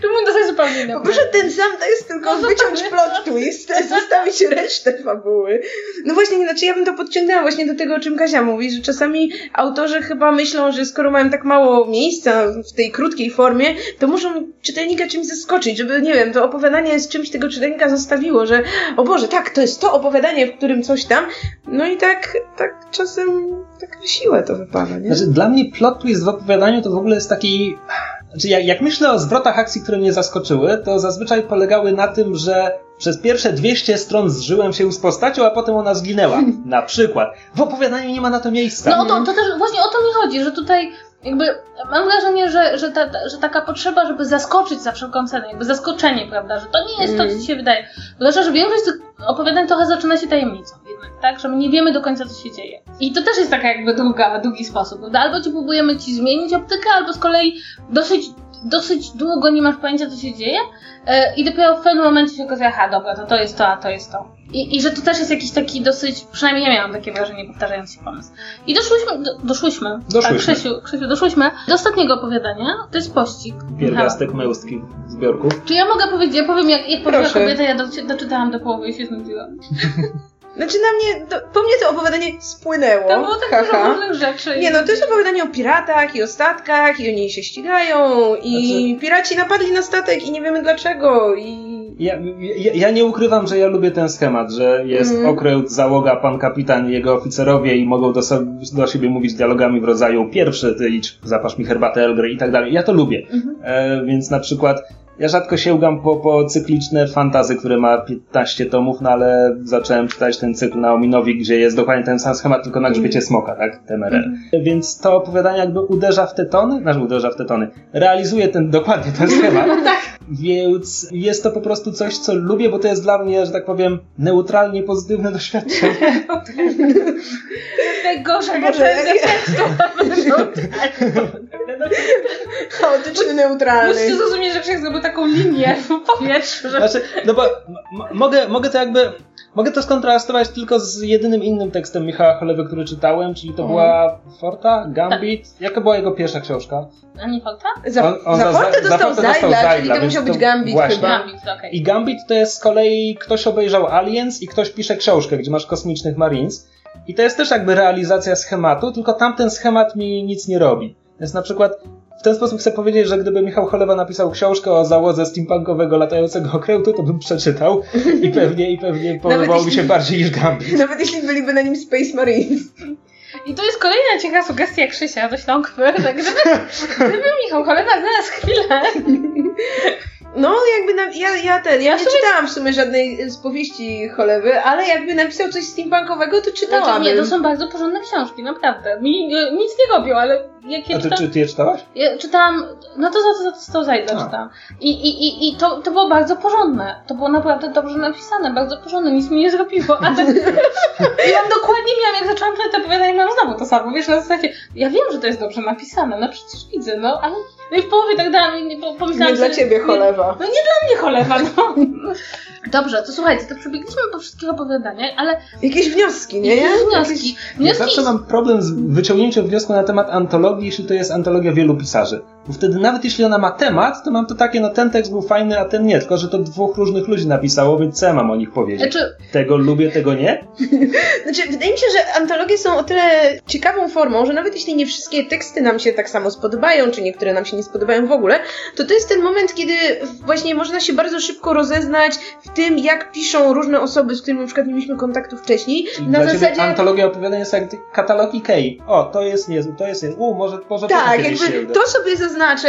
czy mógłbym dostać zupełnie inną Może ten sam to jest tylko No wyciąć plot twist, zostawić resztę fabuły. No właśnie, znaczy ja bym to podciągnęła właśnie do tego, o czym Kasia mówi, że czasami autorzy chyba myślą, że skoro mają tak mało miejsca w tej krótkiej formie, to muszą czytelnika czymś zaskoczyć, żeby, nie wiem, to opowiadanie z czymś tego czytelnika zostawiło, że o Boże, tak, to jest to opowiadanie, w którym coś tam. No i tak, tak czasem tak na siłę to wypada, nie? Znaczy, dla mnie plot twist w opowiadaniu to w ogóle jest taki... Znaczy, jak, jak myślę o zwrotach akcji, które mnie zaskoczyły, to zazwyczaj polegały na tym, że przez pierwsze 200 stron zżyłem się z postacią, a potem ona zginęła. Na przykład. W opowiadaniu nie ma na to miejsca. No to, to też właśnie o to mi chodzi, że tutaj jakby mam wrażenie, że, że, ta, że taka potrzeba, żeby zaskoczyć za wszelką cenę, jakby zaskoczenie, prawda, że to nie jest to, co Mm. ci się wydaje. Zwłaszcza, że większość tych opowiadań trochę zaczyna się tajemnicą jednak, tak, że my nie wiemy do końca, co się dzieje. I to też jest taka jakby druga, drugi sposób, prawda, albo ci próbujemy ci zmienić optykę, albo z kolei dosyć, dosyć długo nie masz pojęcia, co się dzieje e, i dopiero w pewnym momencie się okazuje, aha, dobra, to to jest to, a to jest to. I, I że to też jest jakiś taki dosyć, przynajmniej ja miałam takie wrażenie, powtarzając się pomysł. I doszłyśmy, do, doszłyśmy, Doszłyśmy. Tak, Krzysiu, Krzysiu, doszłyśmy do ostatniego opowiadania, to jest pościg. Pierwiastek męskich zbiorków. Czy ja mogę powiedzieć, ja powiem jak, jak powiedziała kobieta, ja do, doczytałam do połowy i się znudziłam. Znaczy na mnie, to, po mnie to opowiadanie spłynęło. To było tak dużo różnych rzeczy. Nie no, to jest opowiadanie o piratach i o statkach i oni się ścigają i Znaczy- piraci napadli na statek i nie wiemy dlaczego i... Ja, ja, ja nie ukrywam, że ja lubię ten schemat, że jest Mhm. okręt, załoga, pan kapitan i jego oficerowie i mogą do, do siebie mówić dialogami w rodzaju pierwszy, ty idź, zapasz mi herbatę Earl Grey i tak dalej. Ja to lubię. Mhm. E, więc na przykład ja rzadko sięgam po, po cykliczne fantazy, które ma 15 tomów, no ale zacząłem czytać ten cykl Naominowi, gdzie jest dokładnie ten sam schemat, tylko na grzbiecie smoka, tak? TMRL. Więc to opowiadanie jakby uderza w te tony, znaczy uderza w te tony, realizuje ten, dokładnie ten schemat. Więc jest to po prostu coś, co lubię, bo to jest dla mnie, że tak powiem, neutralnie pozytywne doświadczenie. Najgorsze tekstu. Chaotyczny, neutralny. Musicie zrozumieć, że Krzysiek zrobił taką linię w powietrzu, że Znaczy, no bo mogę, mogę to jakby, mogę to skontrastować tylko z jedynym innym tekstem Michała Cholewy, który czytałem, czyli to Mhm. była Forta, Gambit. Jaka była jego pierwsza książka? A nie falta? Za, On- on za za- Fortę dostał dostał Zajla, czyli to musiał być Gambit właśnie. chyba. Gambit, okej. I Gambit to jest z kolei ktoś obejrzał Aliens i ktoś pisze książkę, gdzie masz kosmicznych Marines. I to jest też jakby realizacja schematu, tylko tamten schemat mi nic nie robi. Więc na przykład w ten sposób chcę powiedzieć, że gdyby Michał Cholewa napisał książkę o załodze steampunkowego latającego okrętu, to bym przeczytał i pewnie, i pewnie podobał mi jeśli- się bardziej niż Gambit. Nawet jeśli byliby na nim Space Marines. I to jest kolejna ciekawa sugestia Krzysia do Śląkwy, że gdyby, gdyby Michał Cholewa znalazł chwilę, No, jakby na, ja, ja ten, ja nie sobie- czytałam w sumie żadnej z powieści Cholewy, ale jakby napisał coś steampunkowego, to czytałabym. Znaczy, nie, to są bardzo porządne książki, naprawdę. Mi e, nic nie robią, ale jak je A ty, czytam, czy ty je czytałaś? ja czytałam, no to za to, za to, to Zajda A. czytałam. I, i, i, i to, to było bardzo porządne. To było naprawdę dobrze napisane, bardzo porządne, nic mi nie zrobiło. A tak, mam dokładnie miałam, jak zaczęłam czytać to opowiadanie, miałam znowu to samo, wiesz, na zasadzie, ja wiem, że to jest dobrze napisane, no przecież widzę, no, ale no i w połowie tak dałam i pomyślałam Nie dla że- ciebie nie- Cholewa. No nie dla mnie cholewa, no. Dobrze, to słuchajcie, to przebiegliśmy po wszystkich opowiadaniach, ale Jakieś wnioski, nie? jakieś wnioski. Jakieś- Ja Wnioski zawsze mam problem z wyciągnięciem wniosku na temat antologii, jeśli to jest antologia wielu pisarzy. Bo wtedy nawet jeśli ona ma temat, to mam to takie, no ten tekst był fajny, a ten nie, tylko że to dwóch różnych ludzi napisało, więc co ja mam o nich powiedzieć? Znaczy, Tego lubię, tego nie? Znaczy, wydaje mi się, że antologie są o tyle ciekawą formą, że nawet jeśli nie wszystkie teksty nam się tak samo spodobają, czy niektóre nam się nie spodobają w ogóle, to to jest ten moment, kiedy właśnie można się bardzo szybko rozeznać w tym, jak piszą różne osoby, z którymi na przykład nie mieliśmy kontaktu wcześniej. Czyli Na zasadzie... antologia opowiadań jest jak katalog Ikei. O, to jest niezły, to jest niezły. U, może, może Tak, się jakby uda. to sobie zaznaczę,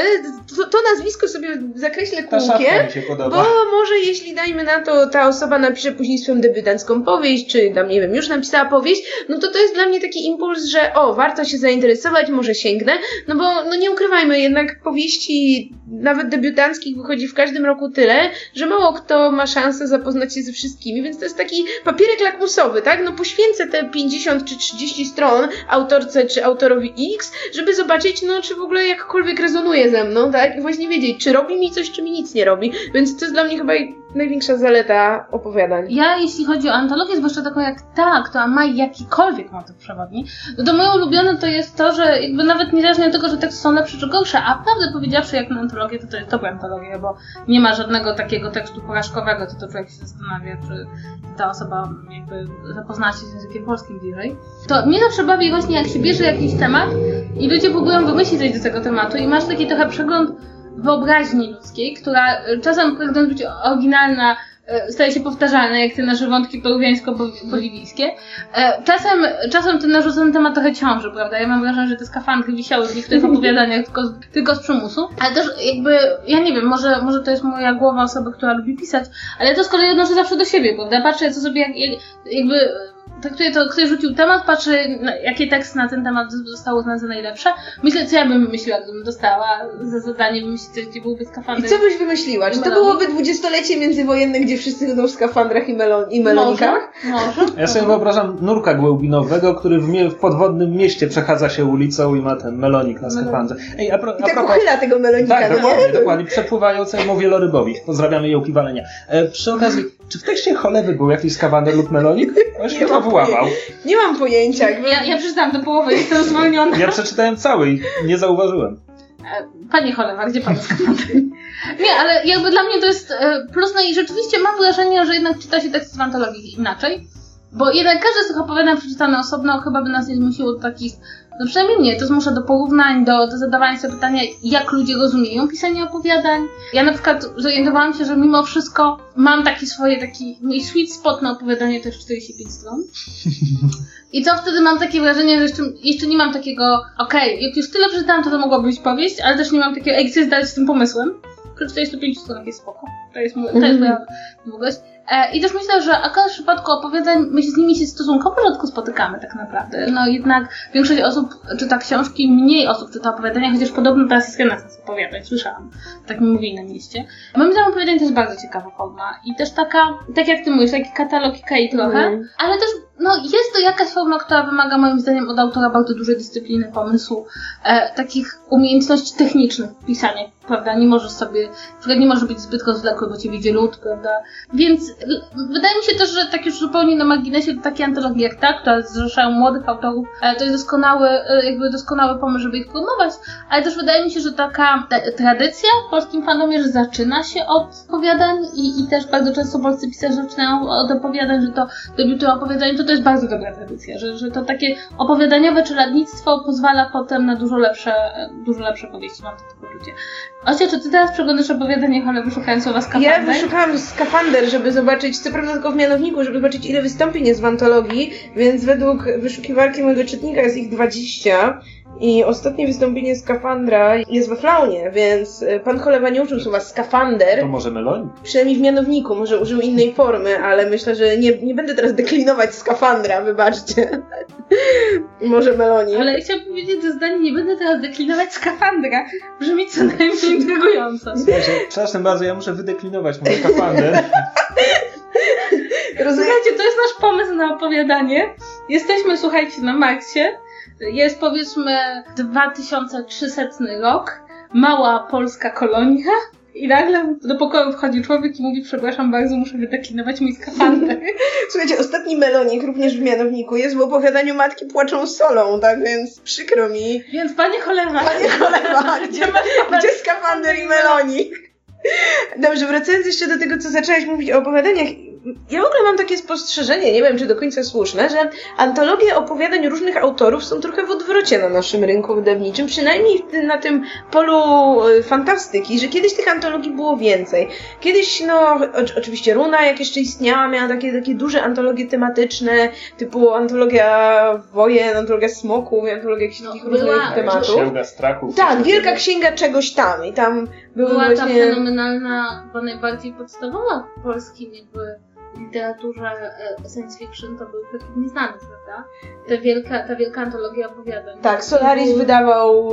to, to nazwisko sobie zakreślę kółkiem, bo może jeśli dajmy na to, ta osoba napisze później swoją debiutancką powieść, czy tam nie wiem, już napisała powieść, no to to jest dla mnie taki impuls, że o, warto się zainteresować, może sięgnę, no bo no nie ukrywajmy, jednak powieści nawet debiutanckich wychodzi w każdym roku tyle, że mało kto ma szansę zapoznać się ze wszystkimi, więc to jest taki papierek lakmusowy, tak? No poświęcę te 50 czy 30 stron autorce czy autorowi X, żeby zobaczyć, no czy w ogóle jakkolwiek rezonuje ze mną, tak? I właśnie wiedzieć, czy robi mi coś, czy mi nic nie robi. Więc to jest dla mnie chyba największa zaleta opowiadań. ja jeśli chodzi o antologię, zwłaszcza taką jak ta, która ma jakikolwiek motyw przewodni, no to moje ulubione to jest to, że jakby nawet niezależnie od tego, że teksty są lepsze czy gorsze, a prawdę powiedziawszy jak na antologię, to to jest dobra antologia, bo nie ma żadnego takiego tekstu porażkowego, to to człowiek się zastanawia, czy ta osoba jakby zapoznała się z językiem polskim bliżej. To mnie zawsze bawi właśnie jak się bierze jakiś temat i ludzie próbują wymyślić coś do tego tematu i masz taki trochę przegląd wyobraźni ludzkiej, która y, czasem pragnąc być oryginalna, y, staje się powtarzalna, jak te nasze wątki peruwiańsko-boliwijskie. E, Czasem, czasem ten narzucony temat trochę ciąży, prawda? Ja mam wrażenie, że te skafandry wisiały w niektórych opowiadaniach tylko, z- tylko z przymusu. Ale też jakby, ja nie wiem, może, może to jest moja głowa osoby, która lubi pisać, ale to z kolei odnoszę zawsze do siebie, prawda? Patrzę, co sobie jak, jakby traktuję to, ktoś rzucił temat, patrzę, jakie teksty na ten temat zostały uznane za najlepsze. Myślę, co ja bym wymyśliła, gdybym dostała za zadanie wymyślić coś, gdzie byłby I skafander. co byś wymyśliła? Czy to byłoby dwudziestolecie międzywojenne, gdzie wszyscy chodzą w skafandrach i, melon i melonikach? Może, może. Ja sobie wyobrażam nurka głębinowego, który w, podwodnym mieście przechadza się ulicą i ma ten melonik na skafandrze. Ej, a, pro, I a tak propos... uchyla tego melonika, Tak, no nie? dokładnie, dokładnie. Przepływającemu wielorybowi. Pozdrawiamy Jołki Walenia. E, przy okazji, czy w tekście cholewy był jakiś skawander lub melonik? On się Nie chyba mam wyłamał. Nie mam pojęcia. Jakby... Ja, ja przeczytałam do połowy, jestem zwolniona. Ja przeczytałem cały i nie zauważyłem. E, Panie Cholewa, gdzie pan skafander? Nie, ale jakby dla mnie to jest e, plus, no i rzeczywiście mam wrażenie, że jednak czyta się teksty w antologii inaczej. Bo jednak każde z tych opowiadań przeczytane osobno chyba by nas nie zmusiło do takich, no przynajmniej mnie, to zmusza do porównań, do, do zadawania sobie pytania, jak ludzie rozumieją pisanie opowiadań. Ja na przykład zorientowałam się, że mimo wszystko mam taki swoje, taki mój sweet spot na opowiadanie to jest 45 stron. I co wtedy mam takie wrażenie, że jeszcze, jeszcze nie mam takiego, okej, jak już tyle przeczytałam, to to mogła być powieść, ale też nie mam takiego, ej, chcę zdać z tym pomysłem. Przy 45 stronach jest spoko. To jest, to jest moja długość. E, I też myślę, że akurat w przypadku opowiadań my się z nimi się stosunkowo rzadko spotykamy tak naprawdę. No jednak większość osób czyta książki, mniej osób czyta opowiadania, chociaż podobno teraz jest renesans opowiadań, słyszałam. Tak mi mówili na mieście. Moim zdaniem opowiadań to jest bardzo ciekawa forma. I też taka, tak jak ty mówisz, taki katalog Ikei trochę, Mhm. ale też no, jest to jakaś forma, która wymaga moim zdaniem od autora bardzo dużej dyscypliny, pomysłu, e, takich umiejętności technicznych w pisaniu, prawda? Nie możesz sobie, przykład nie może być zbyt rozwlekły, bo cię widzi lód, prawda? Więc wydaje mi się też, że tak już zupełnie na marginesie takie antologie jak ta, które zrzeszają młodych autorów, e, to jest doskonały, e, jakby doskonały pomysł, żeby ich promować, ale też wydaje mi się, że taka te, tradycja w polskim fandomie, że zaczyna się od opowiadań i, i też bardzo często polscy pisarze zaczynają od opowiadań, że to debiutują opowiadanie, to to jest bardzo dobra tradycja, że, że to takie opowiadaniowe czeladnictwo pozwala potem na dużo lepsze, dużo lepsze powieści, mam takie poczucie. Ocia, czy ty teraz przeglądasz opowiadanie, ale wyszukając słowa Ja skafander? wyszukałam skafander, żeby zobaczyć, co prawda tylko w mianowniku, żeby zobaczyć ile wystąpień jest w antologii, więc według wyszukiwarki mojego czytnika jest ich 20 i ostatnie wystąpienie skafandra jest we flaunie, więc y, pan Cholewa nie użył słowa skafander, To może meloń? przynajmniej w mianowniku, może użył innej formy, ale myślę, że nie, nie będę teraz deklinować skafandra, wybaczcie. może melonie. Ale chciałam powiedzieć, że zdanie nie będę teraz deklinować skafandra. Brzmi co najmniej intrygująco. Słuchajcie, przepraszam bardzo, ja muszę wydeklinować mój skafander. Rozumiem. Słuchajcie, to jest nasz pomysł na opowiadanie. Jesteśmy, słuchajcie, na Marsie. Jest powiedzmy 2300 rok. Mała polska kolonia. I nagle do pokoju wchodzi człowiek i mówi, przepraszam bardzo, muszę wydeklinować mój skafander. Słuchajcie, ostatni melonik również w mianowniku jest w opowiadaniu Matki płaczą solą, tak więc przykro mi. Więc panie cholera, Panie Cholewa, gdzie, gdzie skafander i melonik? Dobrze, wracając jeszcze do tego, co zaczęłaś mówić o opowiadaniach. Ja w ogóle mam takie spostrzeżenie, nie wiem czy do końca słuszne, że antologie opowiadań różnych autorów są trochę w odwrocie na naszym rynku wydawniczym, przynajmniej na tym polu y, fantastyki, że kiedyś tych antologii było więcej. Kiedyś, no, oczywiście Runa, jak jeszcze istniała, miała takie, takie duże antologie tematyczne, typu antologia wojen, antologia smoków, antologia jakichś No, takich była, różnych tematów. Księga strachu. Tak, wielka księga czegoś tam i tam były była ta właśnie... fenomenalna, chyba najbardziej podstawowa w polskim jakby literaturze e, science fiction, to był Krytyk Nieznany, prawda? Ta wielka, ta wielka antologia opowiadań. Tak, Solaris Były- wydawał...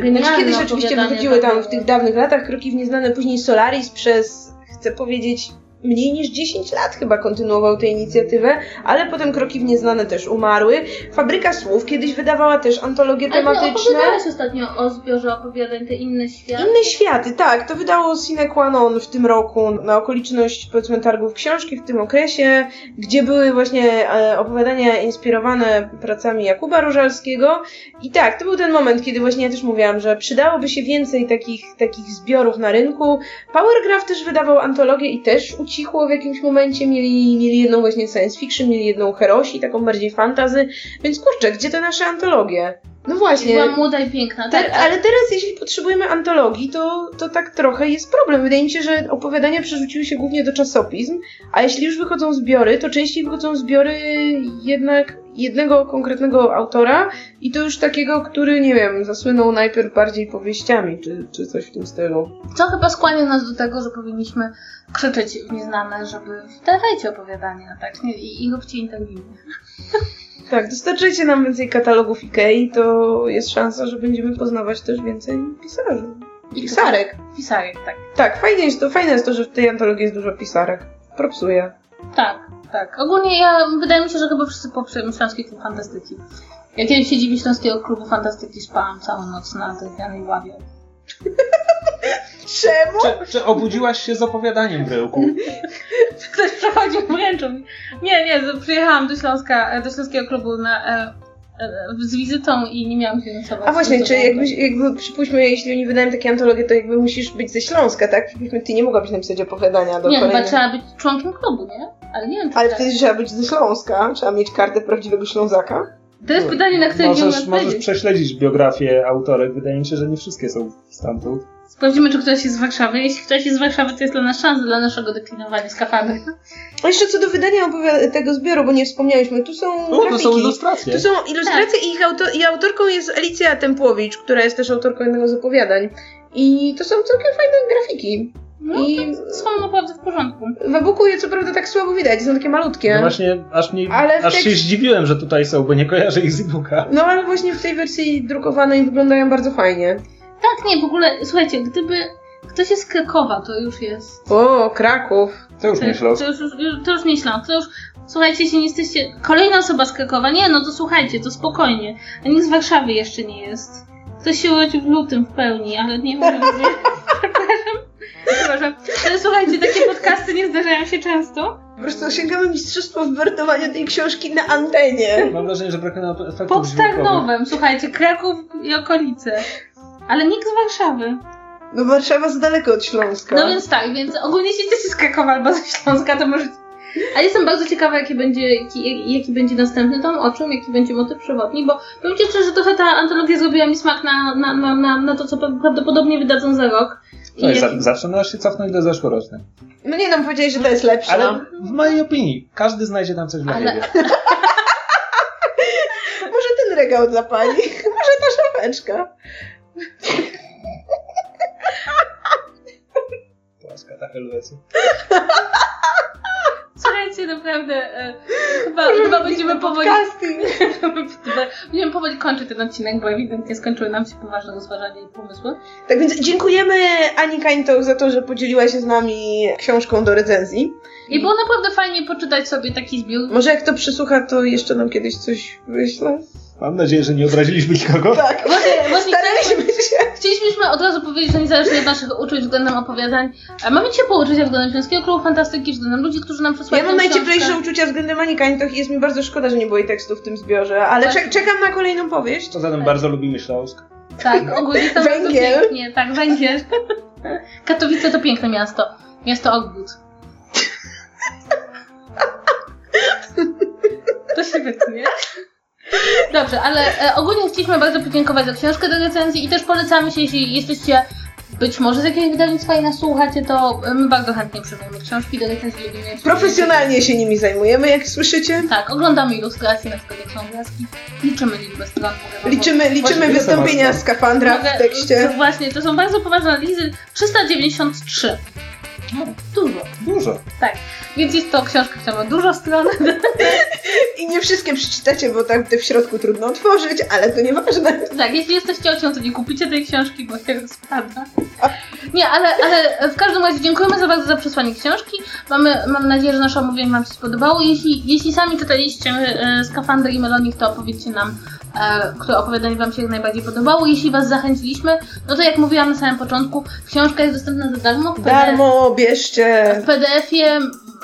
Genialne Znaczy kiedyś oczywiście wychodziły tam w tych dawnych latach Kroki w Nieznane, później Solaris przez, chcę powiedzieć, mniej niż 10 lat chyba kontynuował tę inicjatywę, ale potem Kroki w Nieznane też umarły. Fabryka Słów kiedyś wydawała też antologie Ale ty tematyczne. opowiadałeś ostatnio o zbiorze opowiadań, te inne światy. Inne światy, tak. To wydało sine qua non w tym roku na okoliczność powiedzmy targów książki w tym okresie, gdzie były właśnie e, opowiadania inspirowane pracami Jakuba Różalskiego. I tak, to był ten moment, kiedy właśnie ja też mówiłam, że przydałoby się więcej takich, takich zbiorów na rynku. Powergraph też wydawał antologię i też ucichło w jakimś momencie. Mieli, mieli jedną właśnie science fiction, mieli jedną herosi, taką bardziej fantazy. Więc kurczę, gdzie te nasze antologie? No właśnie. Była młoda i piękna, Te, tak. ale teraz, jeśli potrzebujemy antologii, to, to tak trochę jest problem. Wydaje mi się, że opowiadania przerzuciły się głównie do czasopism, a jeśli już wychodzą zbiory, to częściej wychodzą zbiory jednak jednego konkretnego autora i to już takiego, który, nie wiem, zasłynął najpierw bardziej powieściami, czy, czy coś w tym stylu. Co chyba skłania nas do tego, że powinniśmy krzyczeć w nieznane, żeby dawajcie opowiadania, tak? Nie- I, i róbcie interwiu. Tak, dostarczycie nam więcej katalogów Ikei, to jest szansa, że będziemy poznawać też więcej pisarzy. I Pisarek. Pisarek, tak. Tak, fajnie jest to, fajne jest to, że w tej antologii jest dużo pisarek. Propsuje. Tak, tak. Ogólnie ja, wydaje mi się, że chyba wszyscy poprzemy Śląski Klub Fantastyki. Jak kiedyś w siedzibie Śląskiego Klubu Fantastyki spałam całą noc na drewnianej ławie. Czemu? Czy, czy obudziłaś się z opowiadaniem, Bryłku? Ktoś przechodził wręczył mi. Nie, nie, przyjechałam do Śląska, do Śląskiego Klubu na, e, z wizytą i nie miałam się nosować. A właśnie, czy jakby, jakby, przypuśćmy, jeśli oni wydają takie antologie, to jakby musisz być ze Śląska, tak? Przypuśćmy, ty nie mogłabyś napisać opowiadania do Nie, chyba kolejnej... trzeba być członkiem klubu, nie? Ale nie wiem, czy Ale tak. wtedy trzeba być ze Śląska, trzeba mieć kartę prawdziwego Ślązaka. To jest pytanie, na które nie możesz, możesz odpowiedzieć. prześledzić biografię autorek. Wydaje mi się, że nie wszystkie są stamtąd. Sprawdzimy, czy ktoś jest z Warszawy. Jeśli ktoś jest z Warszawy, to jest dla nas szansa dla naszego deklinowania skafandry. A jeszcze co do wydania tego zbioru, bo nie wspomniałyśmy, tu są O, to grafiki. są ilustracje. Tu są ilustracje i, ich auto- i autorką jest Alicja Tempłowicz, która jest też autorką jednego z opowiadań. I to są całkiem fajne grafiki. No, I są naprawdę w porządku. w e-booku je co prawda tak słabo widać, są takie malutkie. No właśnie, aż, mi, Ale aż się zdziwiłem, że tutaj są, bo nie kojarzę ich z e-booka. No ale właśnie w tej wersji drukowanej wyglądają bardzo fajnie. Tak, nie, w ogóle, słuchajcie, gdyby ktoś jest z Krakowa, to już jest... O, Kraków. To już nie Śląsk. to, już, już, to już nie Śląsk, to już... Słuchajcie, jeśli nie jesteście... Kolejna osoba z Krakowa, nie, no to słuchajcie, to spokojnie. A nikt z Warszawy jeszcze nie jest. Ktoś się urodził w lutym w pełni, ale nie powiedzieć... Przepraszam. Ale słuchajcie, takie podcasty nie zdarzają się często. Po prostu osiągamy mistrzostwo w wertowaniu tej książki na antenie. Mam wrażenie, że brakuje nam efektów Pod. Tarnowem, słuchajcie, Kraków i okolice. Ale nikt z Warszawy. No Warszawa za daleko od Śląska. No więc tak, więc ogólnie jeśli jesteście z Krakowa albo ze Śląska, to możecie... Ale jestem bardzo ciekawa, jaki będzie, jaki, jaki będzie następny tom, o czym, jaki będzie motyw przewodni, bo powiem Ci szczerze, że trochę ta antologia zrobiła mi smak na, na, na, na, na to, co prawdopodobnie wydadzą za rok. No za, zawsze należy się cofnąć do zeszłorocznej. No nie, nam powiedzieli, że to jest lepsze. Ale w mojej opinii, każdy znajdzie tam coś dla Ale- siebie. Może ten regał dla pani, może ta szafeczka. Płaska ta helwecja. Słuchajcie, naprawdę, e, chyba, chyba będziemy powoli... Będziemy powoli kończyć ten odcinek, bo ewidentnie skończyły nam się poważne rozważania i pomysły. Tak więc dziękujemy Ani Kańtoch za to, że podzieliła się z nami książką do recenzji. I było naprawdę fajnie poczytać sobie taki zbiór. Może jak to przysłucha, to jeszcze nam kiedyś coś wyśle. Mam nadzieję, że nie obraziliśmy nikogo. Tak, Właśnie, właśnie staraliśmy się. Chcieliśmy od razu powiedzieć, że niezależnie od naszych uczuć względem opowiadań, mamy ciepłe uczucia względem Śląskiego Klubu Fantastyki, względem ludzi, którzy nam Ja przysłali mam tę najcieplejsze książkę. uczucia względem Ani Kańtoch i jest mi bardzo szkoda, że nie było jej tekstu w tym zbiorze, ale czek- czekam na kolejną powieść. Poza tym bardzo lubimy Śląsk. Tak, ogólnie tam bardzo Węgiel. pięknie. Tak, węgiel. Katowice to piękne miasto. Miasto ogród. To się wytnie. Dobrze, ale e, ogólnie chcieliśmy bardzo podziękować za książkę do recenzji i też polecamy się, jeśli jesteście być może z jakiegoś wydawnictwa i nas słuchacie, to e, my bardzo chętnie przyjmujemy książki do recenzji. lubimy- Profesjonalnie się nimi zajmujemy, jak słyszycie. Tak, oglądamy ilustracje, na przykład jak są obrazki. Liczymy liczbę stron. Liczymy, liczymy Właśnie, wystąpienia z skafandra w tekście. To właśnie, to są bardzo poważne analizy. 393. No, Dużo. dużo. Tak. Więc jest to książka, która ma dużo stron. I nie wszystkie przeczytacie, bo tak te w środku trudno otworzyć, ale to nieważne. tak, jeśli jesteście ciocią, to nie kupicie tej książki, bo się rozpada. Nie, ale, ale w każdym razie dziękujemy za bardzo za przesłanie książki. Mamy, mam nadzieję, że nasze omówienie Wam się spodobało. Jeśli, jeśli sami czytaliście e, Skafander i Melonik, to opowiedzcie nam, które opowiadanie Wam się najbardziej podobało. Jeśli Was zachęciliśmy, no to jak mówiłam na samym początku, książka jest dostępna za darmo w Darmo, bierzcie. w PDF-ie,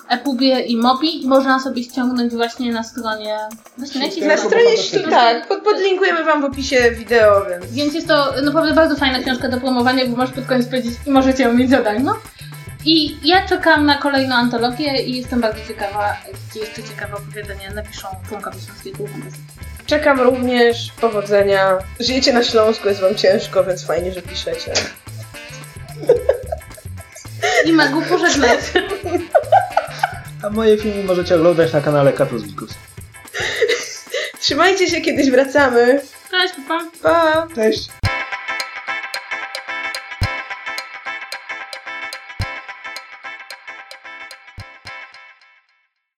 EPUBie i Mobi i można sobie ściągnąć właśnie na stronie. Właśnie na stronie, tak, pod, podlinkujemy wam w opisie wideo, więc... Więc jest to naprawdę bardzo fajna książka do promowania, bo możesz pod koniec powiedzieć i możecie ją mieć za darmo. I ja czekam na kolejną antologię i jestem bardzo ciekawa, gdzie jeszcze ciekawe opowiadania napiszą członkowie Klubu Fantastyki. Czekam również powodzenia. Żyjecie na Śląsku, jest wam ciężko, więc fajnie, że piszecie. I Magu pożegnać. A moje filmy możecie oglądać na kanale Katus Bikus. Trzymajcie się, kiedyś wracamy. Cześć, pa! Pa! Cześć!